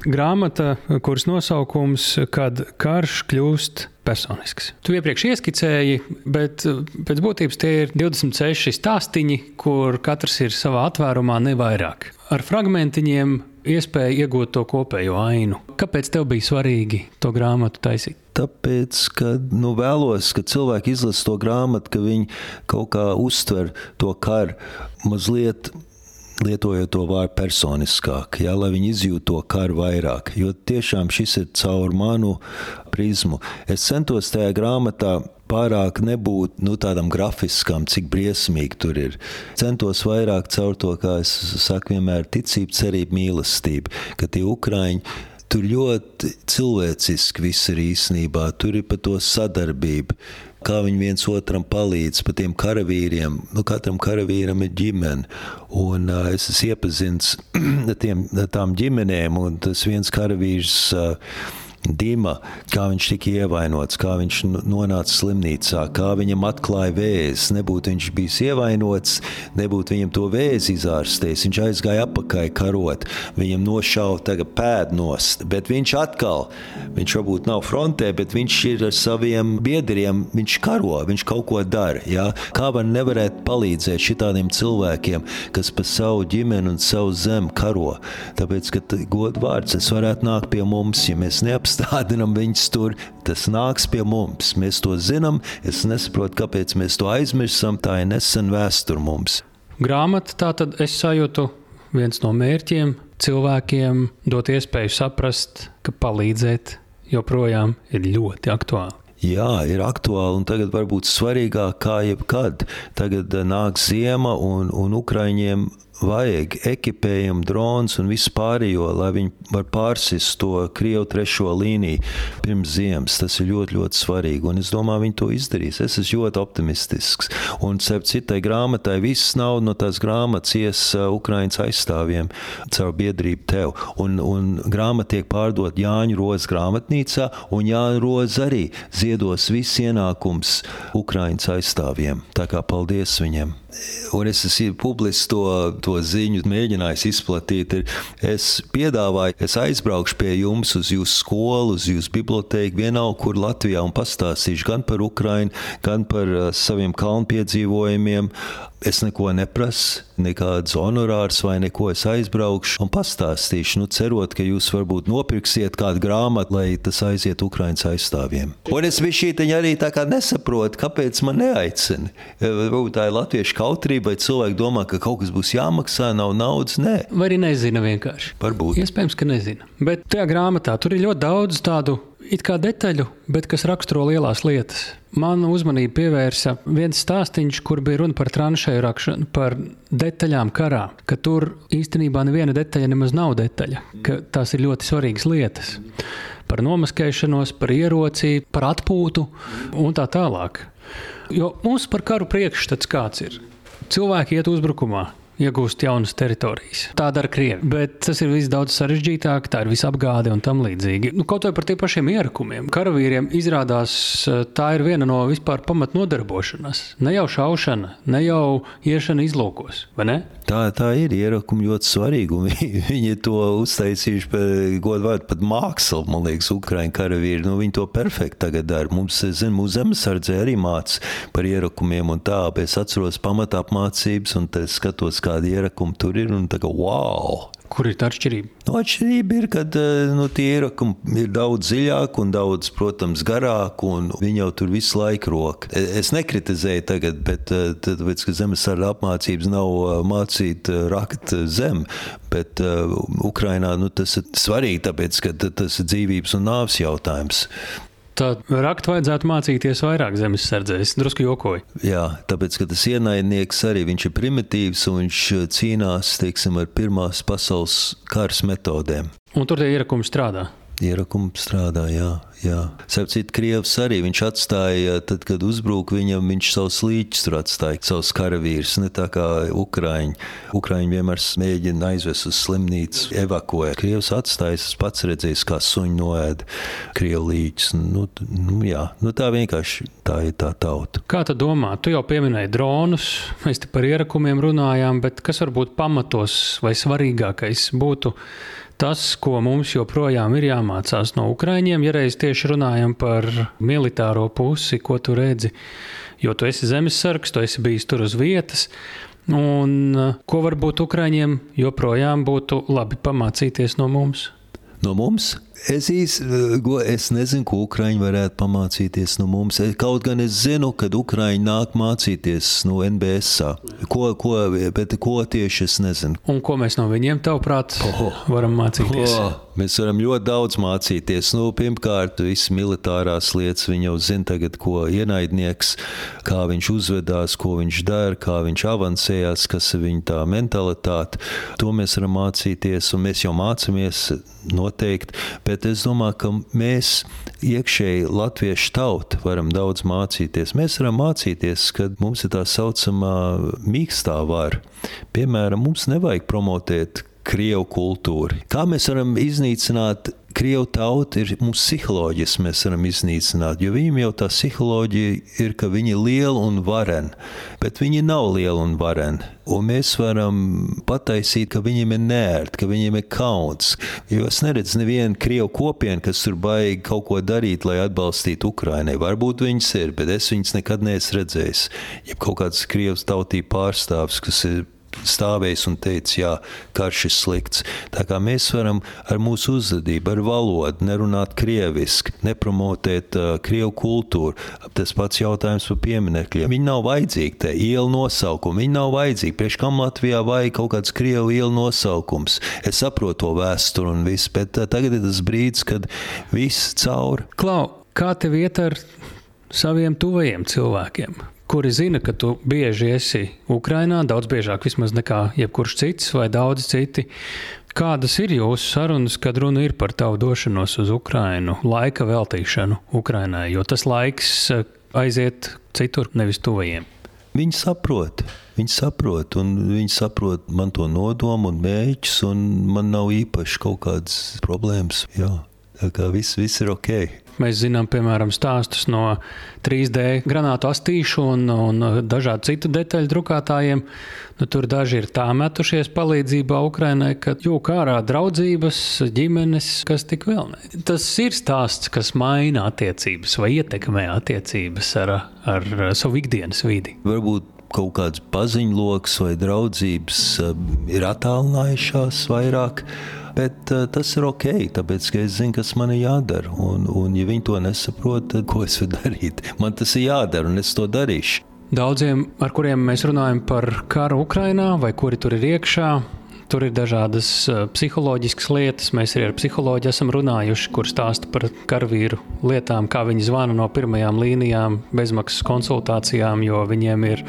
Grāmata, kuras nosaukums, kad karš kļūst personisks. Tu iepriekš ieskicēji, bet eh, pēc būtības tie ir 26 stāstīņi, kur katrs ir savā atvērumā, ne vairāk. Ar fragmentiņiem iespēja iegūt to kopējo ainu. Kāpēc tev bija svarīgi to grāmatu taisīt? Tāpēc, ka nu, vēlos, ka cilvēki izlasa to grāmatu, ka viņi kaut kā uztver to karu mazliet lietojot to vārdu personiskāk, jā, lai viņi izjūtu to karu vairāk. Jo tiešām šis ir caur manu prizmu. Es centos tajā grāmatā pārāk nebūt nu, tādam grafiskam, cik briesmīgi tur ir. Centos vairāk caur to, kā es saku, vienmēr ticība, cerība, mīlestība, ka tie ukraiņi. Tur ļoti cilvēciski viss ir īstenībā. Tur ir par to sadarbību kā viņi viens otram palīdz, pa tiem karavīriem. Nu, katram karavīram ir ģimene, un uh, es esmu iepazīstināts ar, tām ģimenēm, un tas viens karavīrs. Uh, Dima, kā viņš tika ievainots, kā viņš nonāca slimnīcā, kā viņam atklāja vēzi. Nebūtu viņš bijis ievainots, nebūtu viņam to vēzi izārstējis. Viņš aizgāja apakaļ karot, viņam nošāva pēdnost, bet viņš atkal, viņš varbūt nav frontē, bet viņš ir ar saviem biedriem, viņš karo, viņš kaut ko dara. Ja? Kā var nevarēt palīdzēt šitādiem cilvēkiem, kas pa savu ģimeni un savu zemi karo? Tāpēc, ka godvārds, es varētu nākt pie mums, ja mēs neapstājamies apstādinam viņus tur, tas nāks pie mums. Mēs to zinām, es nesaprotu, kāpēc mēs to aizmirstam, tā ir nesen vēsture mums. Grāmata tā tad es sajūtu viens no mērķiem cilvēkiem dot iespēju saprast, ka palīdzēt joprojām ir ļoti aktuāli. Jā, ir aktuāli un tagad varbūt svarīgāk kā jebkad. Tagad nāk ziema un, un Ukraiņiem vajag ekipējumu, drons un visu pārējo, lai viņi var pārsist to Krievu trešo līniju pirms ziemas. Tas ir ļoti, ļoti svarīgi. Un es domāju, viņi to izdarīs. Es esmu ļoti optimistisks. Un starp citai grāmatai viss nauda no tās grāmatas ies uh, Ukraiņas aizstāvjiem caur biedrību tev. Un, un grāmata tiek pārdot Jāņu Rozes grāmatnīcā, un Jāņu Rozes arī ziedos viss ienākums Ukraiņas aizstāvjiem. Tā kā paldies viņiem! Un es esmu publiski to, to ziņu mēģinājis izplatīt. Ir, es piedāvāju, es aizbraukšu pie jums uz jūsu skolu, uz jūsu bibliotēku, vienalga, kur Latvijā, un pastāstīšu gan par Ukrajinu, gan par uh, saviem kalnu piedzīvojumiem. Es neko neprasu, nekādas honorārs vai neko. Es aizbraukšu un pastāstīšu, nu, cerot, ka jūs varbūt nopirksiet kādu grāmatu, lai tas aiziet Ukraiņas aizstāvjiem. Un es biju šī arī tā kā nesaprotu, kāpēc man neaicina. Varbūt tā ir latviešu kautrība, vai cilvēki domā, ka kaut kas būs jāmaksā, nav naudas. Nē, Vai arī nezina vienkārši. varbūt. Iespējams, ka nezina. Bet tajā grāmatā tur ir ļoti daudz tādu it kā detaļu, bet kas raksturo lielās lietas. Manu uzmanību pievērsa viens stāstījums, kur bija runa par tranšēju rakšanu, par detaļām karā. Ka tur īstenībā neviena detaļa nemaz nav detaļa, ka tās ir ļoti svarīgas lietas. Par nomaskēšanos, par ieroci, par atpūtu un tā tālāk. Jo mums par karu priekšstats kāds ir? Cilvēki iet uzbrukumā, iegūst jaunas teritorijas. Tā dara Krievi. Bet tas ir viss daudz sarežģītāk, tā ir visapgāde un tam līdzīgi. Nu, kaut vai par tiem pašiem ierakumiem. Karavīriem izrādās, tā ir viena no vispār pamatnodarbošanās. Ne jau šaušana, ne jau iešana izlūkos, vai ne? Tā, tā ir ierakumi ļoti svarīgi. Viņi, to uztaisījuši par godu vārdu, pat mākslu. Man liekas, Ukraiņu karavīri. Nu, viņi to perfekti tagad dara. Mums, zin, mūsu zemesardzē arī mācās par ierakumiem un tā. bet Es atceros pamatā apmācības un skatos, kādi ierakumi tur ir. Un tā kā wow! Kur ir tā atšķirība? Nu, atšķirība ir, ka nu, tie ierakumi ir daudz dziļāki un daudz, protams, garāki, un viņi jau tur visu laiku roka. Es nekritizēju tagad, bet eh, tāpēc, ka zemesarda apmācības nav eh, mācīt eh, rakt zem, bet uh, Ukrainā nu, tas ir svarīgi, tāpēc, ka tas ir dzīvības un nāves jautājums. Tad rakt vajadzētu mācīties vairāk zemesardzē. Es drusku jokoju. Jā, tāpēc, ka tas ienaidnieks arī viņš ir primitīvs un viņš cīnās, teiksim, ar pirmās pasaules karas metodēm. Un tur tie ierakumi strādā. Ierakumi strādā, jā. jā. Sapratu, Krievs arī viņš atstāja, tad, kad uzbruka viņam, viņš savus līķus tur atstāja, savus karavīrus, ne tā kā Ukraiņi. Ukraiņi vienmēr mēģina aizvest uz slimnīcu, evakuēt. Krievs atstāja, es pats redzēju, kā suņi noēda Krievu līķus. Nu, nu, jā, nu, tā vienkārši tā ir tā tauta. Kā tu domā, tu jau pieminēji dronus, mēs te par ierakumiem runājām, bet kas varbūt pamatos vai svarīgākais būtu? Tas, ko mums joprojām ir jāmācās no Ukraiņiem, ja reiz tieši runājam par militāro pusi, ko tu redzi. Jo tu esi zemesargs, tu esi bijis tur uz vietas. Un ko varbūt Ukraiņiem joprojām būtu labi pamācīties no mums? No mums? Es īstenībā es nezinu, ko Ukrāņi varētu pamācīties no mums. Kaut gan es zinu, ka Ukrāņi nāk mācīties no NBS. Ko, ko, bet ko tieši es nezinu. Un ko mēs no viņiem, tavuprāt, oh. varam mācīties? Oh. Mēs varam ļoti daudz mācīties. Nu, pirmkārt, visas militārās lietas viņi jau zina, tagad, ko ienaidnieks, kā viņš uzvedās, ko viņš dara, kā viņš avansējās, kas ir viņa tā mentalitāte. To mēs varam mācīties, un mēs jau mācāmies noteikti. Bet es domāju, ka mēs iekšēji latviešu tauta varam daudz mācīties. Mēs varam mācīties, ka mums ir tā saucamā mīkstā vara. Piemēram, mums nevajag promotēt krievu kultūru. Kā mēs varam iznīcināt Krievu tauta ir mūsu psiholoģiski, mēs varam iznīcināt, jo viņiem jau tā psiholoģija ir, ka viņi ir lieli un vareni, bet viņi nav lieli un vareni. Un mēs varam pataisīt, ka viņiem ir nērti, ka viņiem ir kauns. Jo es neredzu nevienu krievu kopienu, kas tur baigi kaut ko darīt, lai atbalstītu Ukrainai. Varbūt viņas ir, bet es viņas nekad neesmu redzējis. Ja kaut kāds krievs tautību pārstāvs, kas ir stāvējis un teicis, jā, karš ir slikts. Tā kā mēs varam ar mūsu uzvedību, ar valodu nerunāt krieviski, nepromotēt uh, krievu kultūru. Tas pats jautājums par pieminekļiem. Viņi nav vajadzīgi, te ielu nosaukumi, viņi nav vajadzīgi. Priekš kam Latvijā vajag kaut kāds krievu ielu nosaukums? Es saprotu to vēsturi un viss, bet uh, tagad ir tas brīdis, kad viss cauri. Klau, kā tev iet ar saviem tuvajiem cilvēkiem? Kuri zina, ka tu bieži esi Ukrajinā, daudz biežāk vismaz nekā jebkurš cits vai daudz citi. Kādas ir jūsu sarunas, kad runa ir par tavu došanos uz Ukrajinu, laika veltīšanu Ukrajinai, jo tas laiks eh, aiziet citur, nevis tuvajiem? Viņi saprot, viņi saprot, un viņi saprot man to nodomu un mēģus, un man nav īpaši kaut kādas problēmas. Jā, tā kā viss, viss ir ok. Mēs zinām, piemēram, stāstus no 3D granātu astīšu un, un dažādu citu detaļu drukātājiem. Nu, tur daži ir tā metušies palīdzībā Ukrainai, ka jūka ārā draudzības, ģimenes, kas tik vēl ne. Tas ir stāsts, kas maina attiecības vai ietekmē attiecības ar, ar savu ikdienas vidi. Varbūt kaut kāds paziņloks vai draudzības um, ir attālinājušās vairāk. Bet uh, tas ir ok, tāpēc ka es zinu, kas man ir jādara. Un, un ja viņi to nesaprot, tad ko es varu darīt? Man tas ir jādara, un es to darīšu. Daudziem, ar kuriem mēs runājam par karu Ukrajinā, vai kuri tur ir iekšā, Tur ir dažādas psiholoģiskas lietas. Mēs arī ar psiholoģiju esam runājuši, kur stāsta par karavīru lietām, kā viņi zvana no pirmajām līnijām, bezmaksas konsultācijām, jo viņiem ir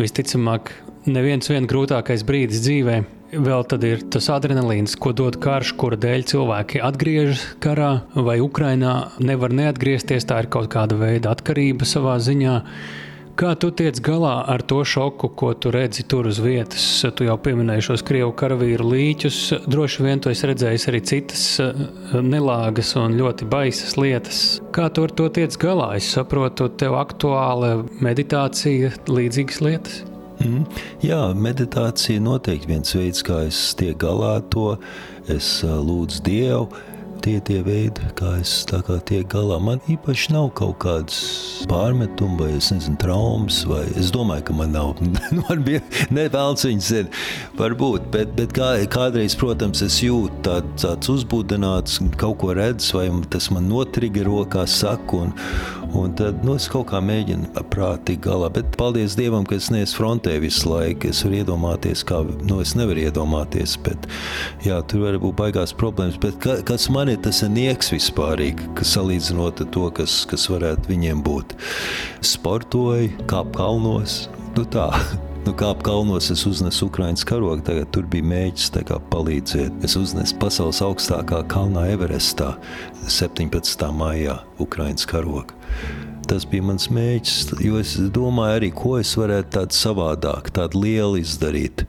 visticamāk neviens vien grūtākais brīdis dzīvē. Vēl tad ir tas adrenalīns, ko dod karš, kura dēļ cilvēki atgriežas karā vai Ukrainā. Nevar neatgriezties, tā ir kaut kāda veida atkarība savā ziņā. Kā tu tiec galā ar to šoku, ko tu redzi tur uz vietas? Tu jau pieminēji šos krievu karavīru līķus. Droši vien tu esi redzējis arī citas eh, nelāgas un ļoti baisas lietas. Kā tu ar to tiec galā? Es saprotu, tev aktuāla meditācija, līdzīgas lietas. Mm. Jā, meditācija noteikti viens veids, kā es tiek galā ar to. Es lūdzu Dievu tie tie veidi, kā es kā tiek galā. Man īpaši nav kaut kādas pārmetumi, vai es nezinu, traumas, vai es domāju, ka man nav. man bija nevēls viņas ir, varbūt, bet, bet kā, kādreiz, protams, es jūtu tād, tāds uzbūdināts, kaut ko redz, vai tas man notrigero, kā saku, un, un tad, nu, es kaut kā mēģinu prātīgi galā, bet paldies Dievam, ka es neesmu frontē visu laiku, es varu iedomāties, kā, nu, es nevaru iedomāties, bet, jā, tur var būt baigās problēmas, bet ka, kas man ir tas nieks vispārīgi, kas salīdzinot ar to, kas, kas varētu viņiem būt. Sportoju, kāp kalnos, nu tā. Nu, kā kalnos es uznesu Ukraiņas karogu, tagad tur bija mēģis palīdzēt. Es uznesu pasaules augstākā kalnā Everestā 17. maijā Ukraiņas karogu. Tas bija mans mēģis, jo es domāju arī, ko es varētu tādu savādāk, tādu lielu izdarīt.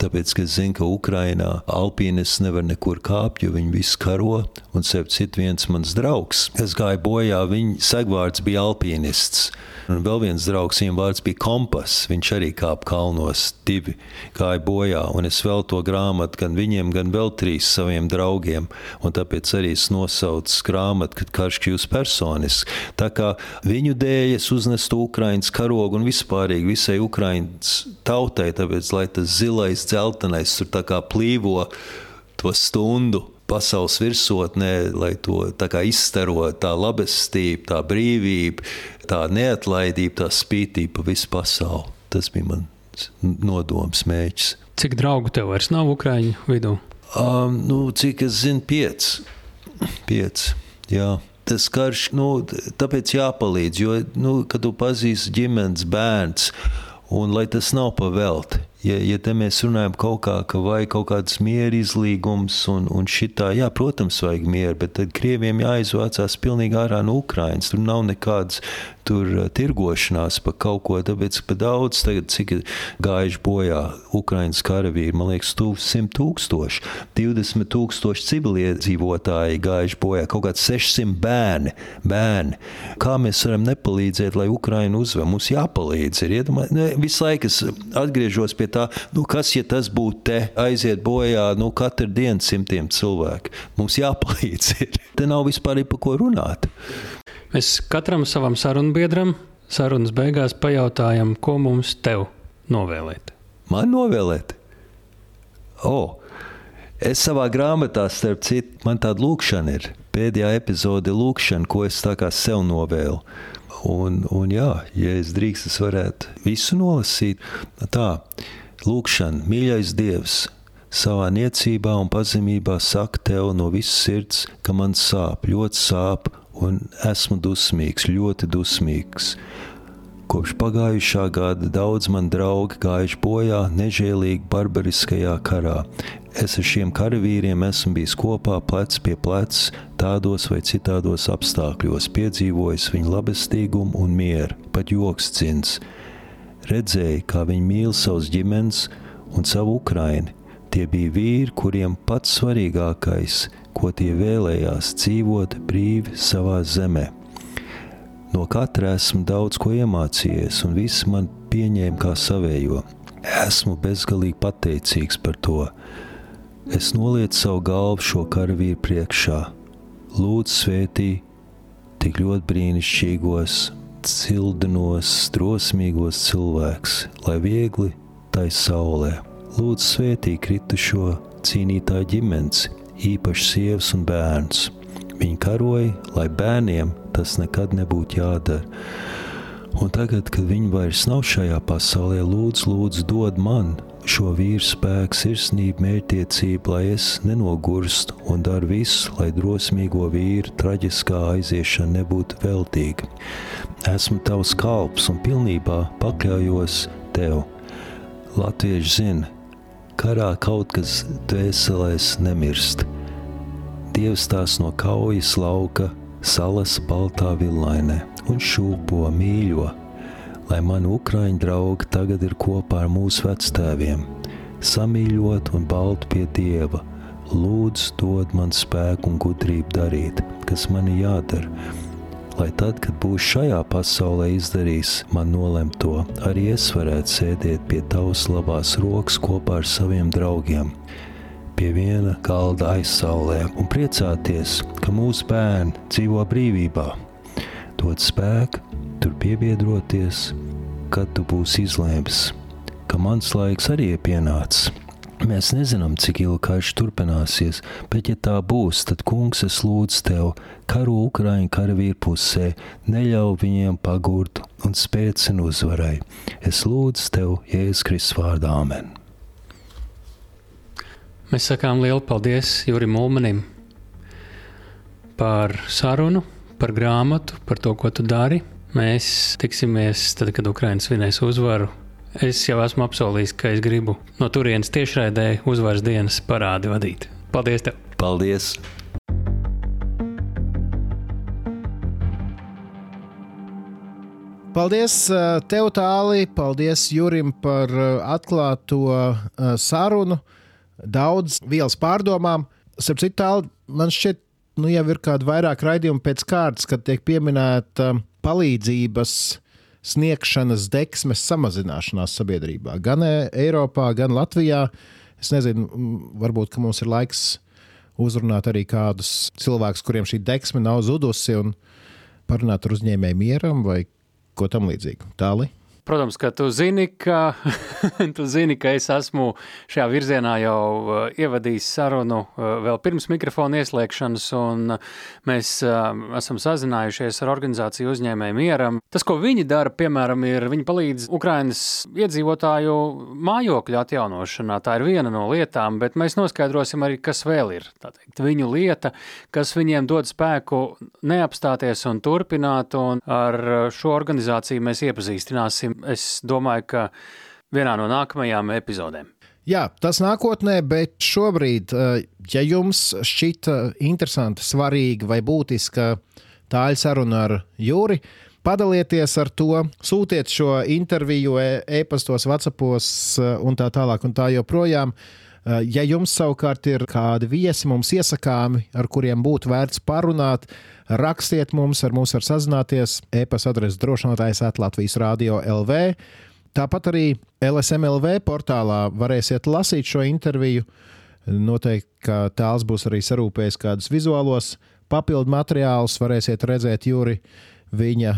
Tāpēc, ka es zinu, ka Ukrainā alpīnists nevar nekur kāpt, jo viņi visi karo. Un sev citu viens mans draugs, kas gāja bojā, viņa segvārds bija alpīnists. Un vēl viens draugs, viņam vārds bija Kompas. Viņš arī kāpa kalnos, divi gāja bojā. Un es vēl to grāmatu gan viņiem, gan vēl trīs saviem draugiem. Un tāpēc arī es nosaucu grāmatu, kad karš kļūst personisks. Tā kā viņu dēļ es uznestu Ukraiņas karogu un vispārīgi visai Ukraiņas tautai, tāpēc, lai tas zilais, dzeltenais tur tā kā plīvo to stundu pasaules virsotnē, lai to izstaro tā labestība, tā brīvība, tā neatlaidība, tā spītība pa visu pasauli. Tas bija mans nodoms, mēģis. Cik draugu tev vairs nav Ukrāņu vidū? Um, nu, cik es zinu, pieci. Piec, jā. Tas karš, nu, tāpēc jāpalīdz, jo, nu, kad tu pazīsti ģimenes bērns, un lai tas nav pavelti, ja, ja te mēs runājam kaut kā, ka vajag kaut kāds mieru izlīgums un, un šitā, jā, protams, vajag mieru, bet tad Krieviem jāizvācās pilnīgi ārā no Ukrainas. Tur nav nekādas tur uh, tirgošanās par kaut ko, tāpēc pa daudz tagad, cik gājuši bojā Ukrainas karavīri, man liekas, tuvu 100 tūkstoši, 20 tūkstoši civiliedzīvotāji gājuši bojā, kaut kāds 600 bērni, bērni. Kā mēs varam nepalīdzēt, lai Ukraina uzvar? Mums jāpalīdz. Ir, iedomā, ne, visu laiku es atgriežos pie tā, nu, kas, ja tas būtu te, aiziet bojā, nu, katru dienu simtiem cilvēku. Mums jāpalīdz. Ir. Te nav vispār par ko runāt. Mēs katram savam sarunbiedram sarunas beigās pajautājam, ko mums tev novēlēt. Man novēlēt? Oh, es savā grāmatā, starp citu, man tāda lūkšana ir. Pēdējā epizode ir lūkšana, ko es tā kā sev novēlu. Un, un jā, ja es drīkst, es varētu visu nolasīt. Tā, lūkšana, mīļais Dievs, savā niecībā un pazemībā saka tev no visas sirds, ka man sāp, ļoti sāp, un esmu dusmīgs, ļoti dusmīgs. Kopš pagājušā gada daudz man draugi gājuši bojā nežēlīgi barbariskajā karā. Es ar šiem karavīriem esmu bijis kopā plec pie pleca, tādos vai citādos apstākļos, piedzīvojis viņu labestīgumu un mieru, pat joks cins. Redzēju, kā viņi mīl savus ģimenes un savu Ukraini. Tie bija vīri, kuriem pats svarīgākais, ko tie vēlējās, dzīvot brīvi savā zemē. No katra esmu daudz ko iemācījies, un viss man pieņēma kā savējo. Esmu bezgalīgi pateicīgs par to. Es nolieku savu galvu šo karavīru priekšā. Lūdzu, svētī tik ļoti brīnišķīgos, cildinos, drosmīgos cilvēkus, lai viegli tai saulē. Lūdzu, svētī kritušo cīnītāju ģimenes, īpaši sievas un bērns. Viņi karoja, lai bērniem tas nekad nebūtu jādara. Un tagad, kad viņi vairs nav šajā pasaulē, lūdzu, lūdzu, dod man šo vīru spēku, sirsnību, mērķtiecību, lai es nenogurstu un daru visu, lai drosmīgo vīru traģiskā aiziešana nebūtu veltīga. Esmu tavs kalps un pilnībā pakļaujos tev. Latvieši zina, karā kaut kas dvēselēs nemirst. Dievs tās no kaujas lauka salas baltā villainē un šūpo mīļo lai mani ukraiņu draugi tagad ir kopā ar mūsu vectēviem, samīļot un baltu pie Dieva. Lūdzu, dod man spēku un gudrību darīt, kas man jādara, lai tad, kad būs šajā pasaulē izdarījis man nolemto, arī es varētu sēdēt pie tavas labās rokas kopā ar saviem draugiem, pie viena galda aizsaulē un priecāties, ka mūsu bērni dzīvo brīvībā. Dod spēku, tur piebiedroties, kad tu būsi izlēmis, ka mans laiks arī ir pienācis. Mēs nezinām, cik ilgi karš turpināsies, bet, ja tā būs, tad, kungs, es lūdzu tev, karu Ukraiņu karavīru pusē, neļauj viņiem pagurt un spēcinu uzvarai. Es lūdzu tev, Jēzus Kristus vārdā, Āmen. Mēs sakām lielu paldies Jurim Ulmanim par sarunu, par grāmatu, par to, ko tu dari. Mēs tiksimies tad, kad Ukraiņa svinēs uzvaru. Es jau esmu apsolījis, ka es gribu no turienes tiešraidē uzvaras dienas parādi vadīt. Paldies! Tev. Paldies! Paldies uh, tev, Tālī! Paldies Jurim par uh, atklāto uh, sarunu. Daudz vielas pārdomām. Starp citu, tālāk, man šķiet, nu, jau ir kādi vairāk raidījumi pēc kārtas, kad tiek pieminēta palīdzības sniegšanas deksmes samazināšanās sabiedrībā. Gan e, Eiropā, gan Latvijā. Es nezinu, varbūt mums ir laiks uzrunāt arī kādus cilvēkus, kuriem šī deksme nav zudusi, un parunāt ar uzņēmēju mieram vai ko tamlīdzīgu. Tālāk. Protams, ka tu zini, ka, tu zini, ka es esmu šajā virzienā jau uh, ievadījis sarunu uh, vēl pirms mikrofona ieslēgšanas, un mēs uh, esam sazinājušies ar organizāciju uzņēmēju mieram. Tas, ko viņi dara, piemēram, ir viņi palīdz Ukrainas iedzīvotāju mājokļu atjaunošanā. Tā ir viena no lietām, bet mēs noskaidrosim arī, kas vēl ir teikt, viņu lieta, kas viņiem dod spēku neapstāties un turpināt, un ar šo organizāciju mēs iepazīstināsim es domāju, ka vienā no nākamajām epizodēm. Jā, tas nākotnē, bet šobrīd, eh, ja jums šķita interesanti, svarīga vai būtiska tāļa saruna ar Jūri, padalieties ar to, sūtiet šo interviju e, e-pastos, WhatsAppos eh, un tā tālāk un tā joprojām. Eh, ja jums savukārt ir kādi viesi mums iesakāmi, ar kuriem būtu vērts parunāt, rakstiet mums, ar mums var sazināties. E-pasta adrese drošinātājs Latvijas Rādio LV. Tāpat arī LSMLV portālā varēsiet lasīt šo interviju. Noteikti, ka tēls būs arī sarūpējis kādus vizuālos papildu materiālus, varēsiet redzēt Jūri viņa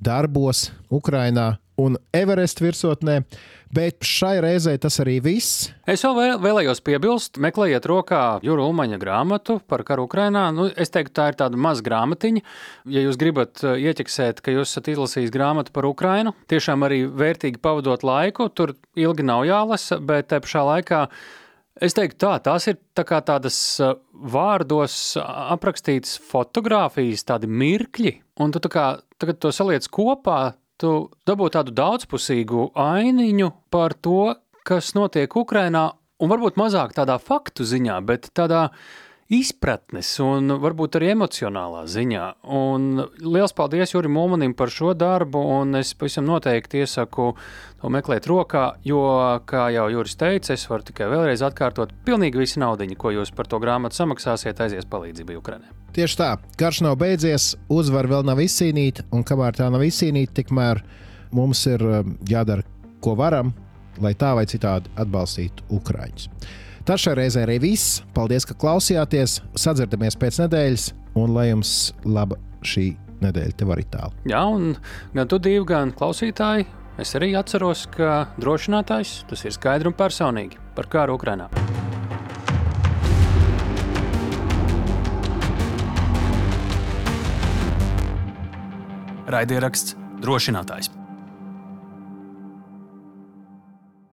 darbos Ukrajinā un Everest virsotnē. Bet šai reizei tas arī viss. Es vēl vēlējos piebilst, meklējiet rokā Jūra Umaņa grāmatu par karu Ukrajinā. Nu, es teiktu, tā ir tāda maza grāmatiņa. Ja jūs gribat uh, ieķeksēt, ka jūs esat izlasījis grāmatu par Ukrajinu, tiešām arī vērtīgi pavadot laiku, tur ilgi nav jālasa, bet te pašā laikā. Es teiktu, tā, tās ir tā tādas uh, vārdos aprakstītas fotogrāfijas, tādi mirkļi, un tu kā, tagad to saliec kopā, tu dabū tādu daudzpusīgu ainiņu par to, kas notiek Ukrajinā, un varbūt mazāk tādā faktu ziņā, bet tādā izpratnes un varbūt arī emocionālā ziņā. Un liels paldies Jurim Mulmanim par šo darbu, un es pavisam noteikti iesaku to meklēt rokā, jo, kā jau Juris teica, es varu tikai vēlreiz atkārtot, pilnīgi visi naudiņi, ko jūs par to grāmatu samaksāsiet, aizies palīdzībai Ukrainai. Tieši tā, karš nav beidzies, uzvara vēl nav izcīnīta, un kamēr tā nav izcīnīta, tikmēr mums ir um, jādara, ko varam, lai tā vai citādi atbalstītu Ukrāņus. Tas šai reizē arī viss. Paldies, ka klausījāties. Sadzirdamies pēc nedēļas, un lai jums laba šī nedēļa tev arī tālu. Jā, un gan tu divi, gan klausītāji. Es arī atceros, ka drošinātājs tas ir skaidri un personīgi par kāru Ukrajinā. Raidieraksts drošinātājs.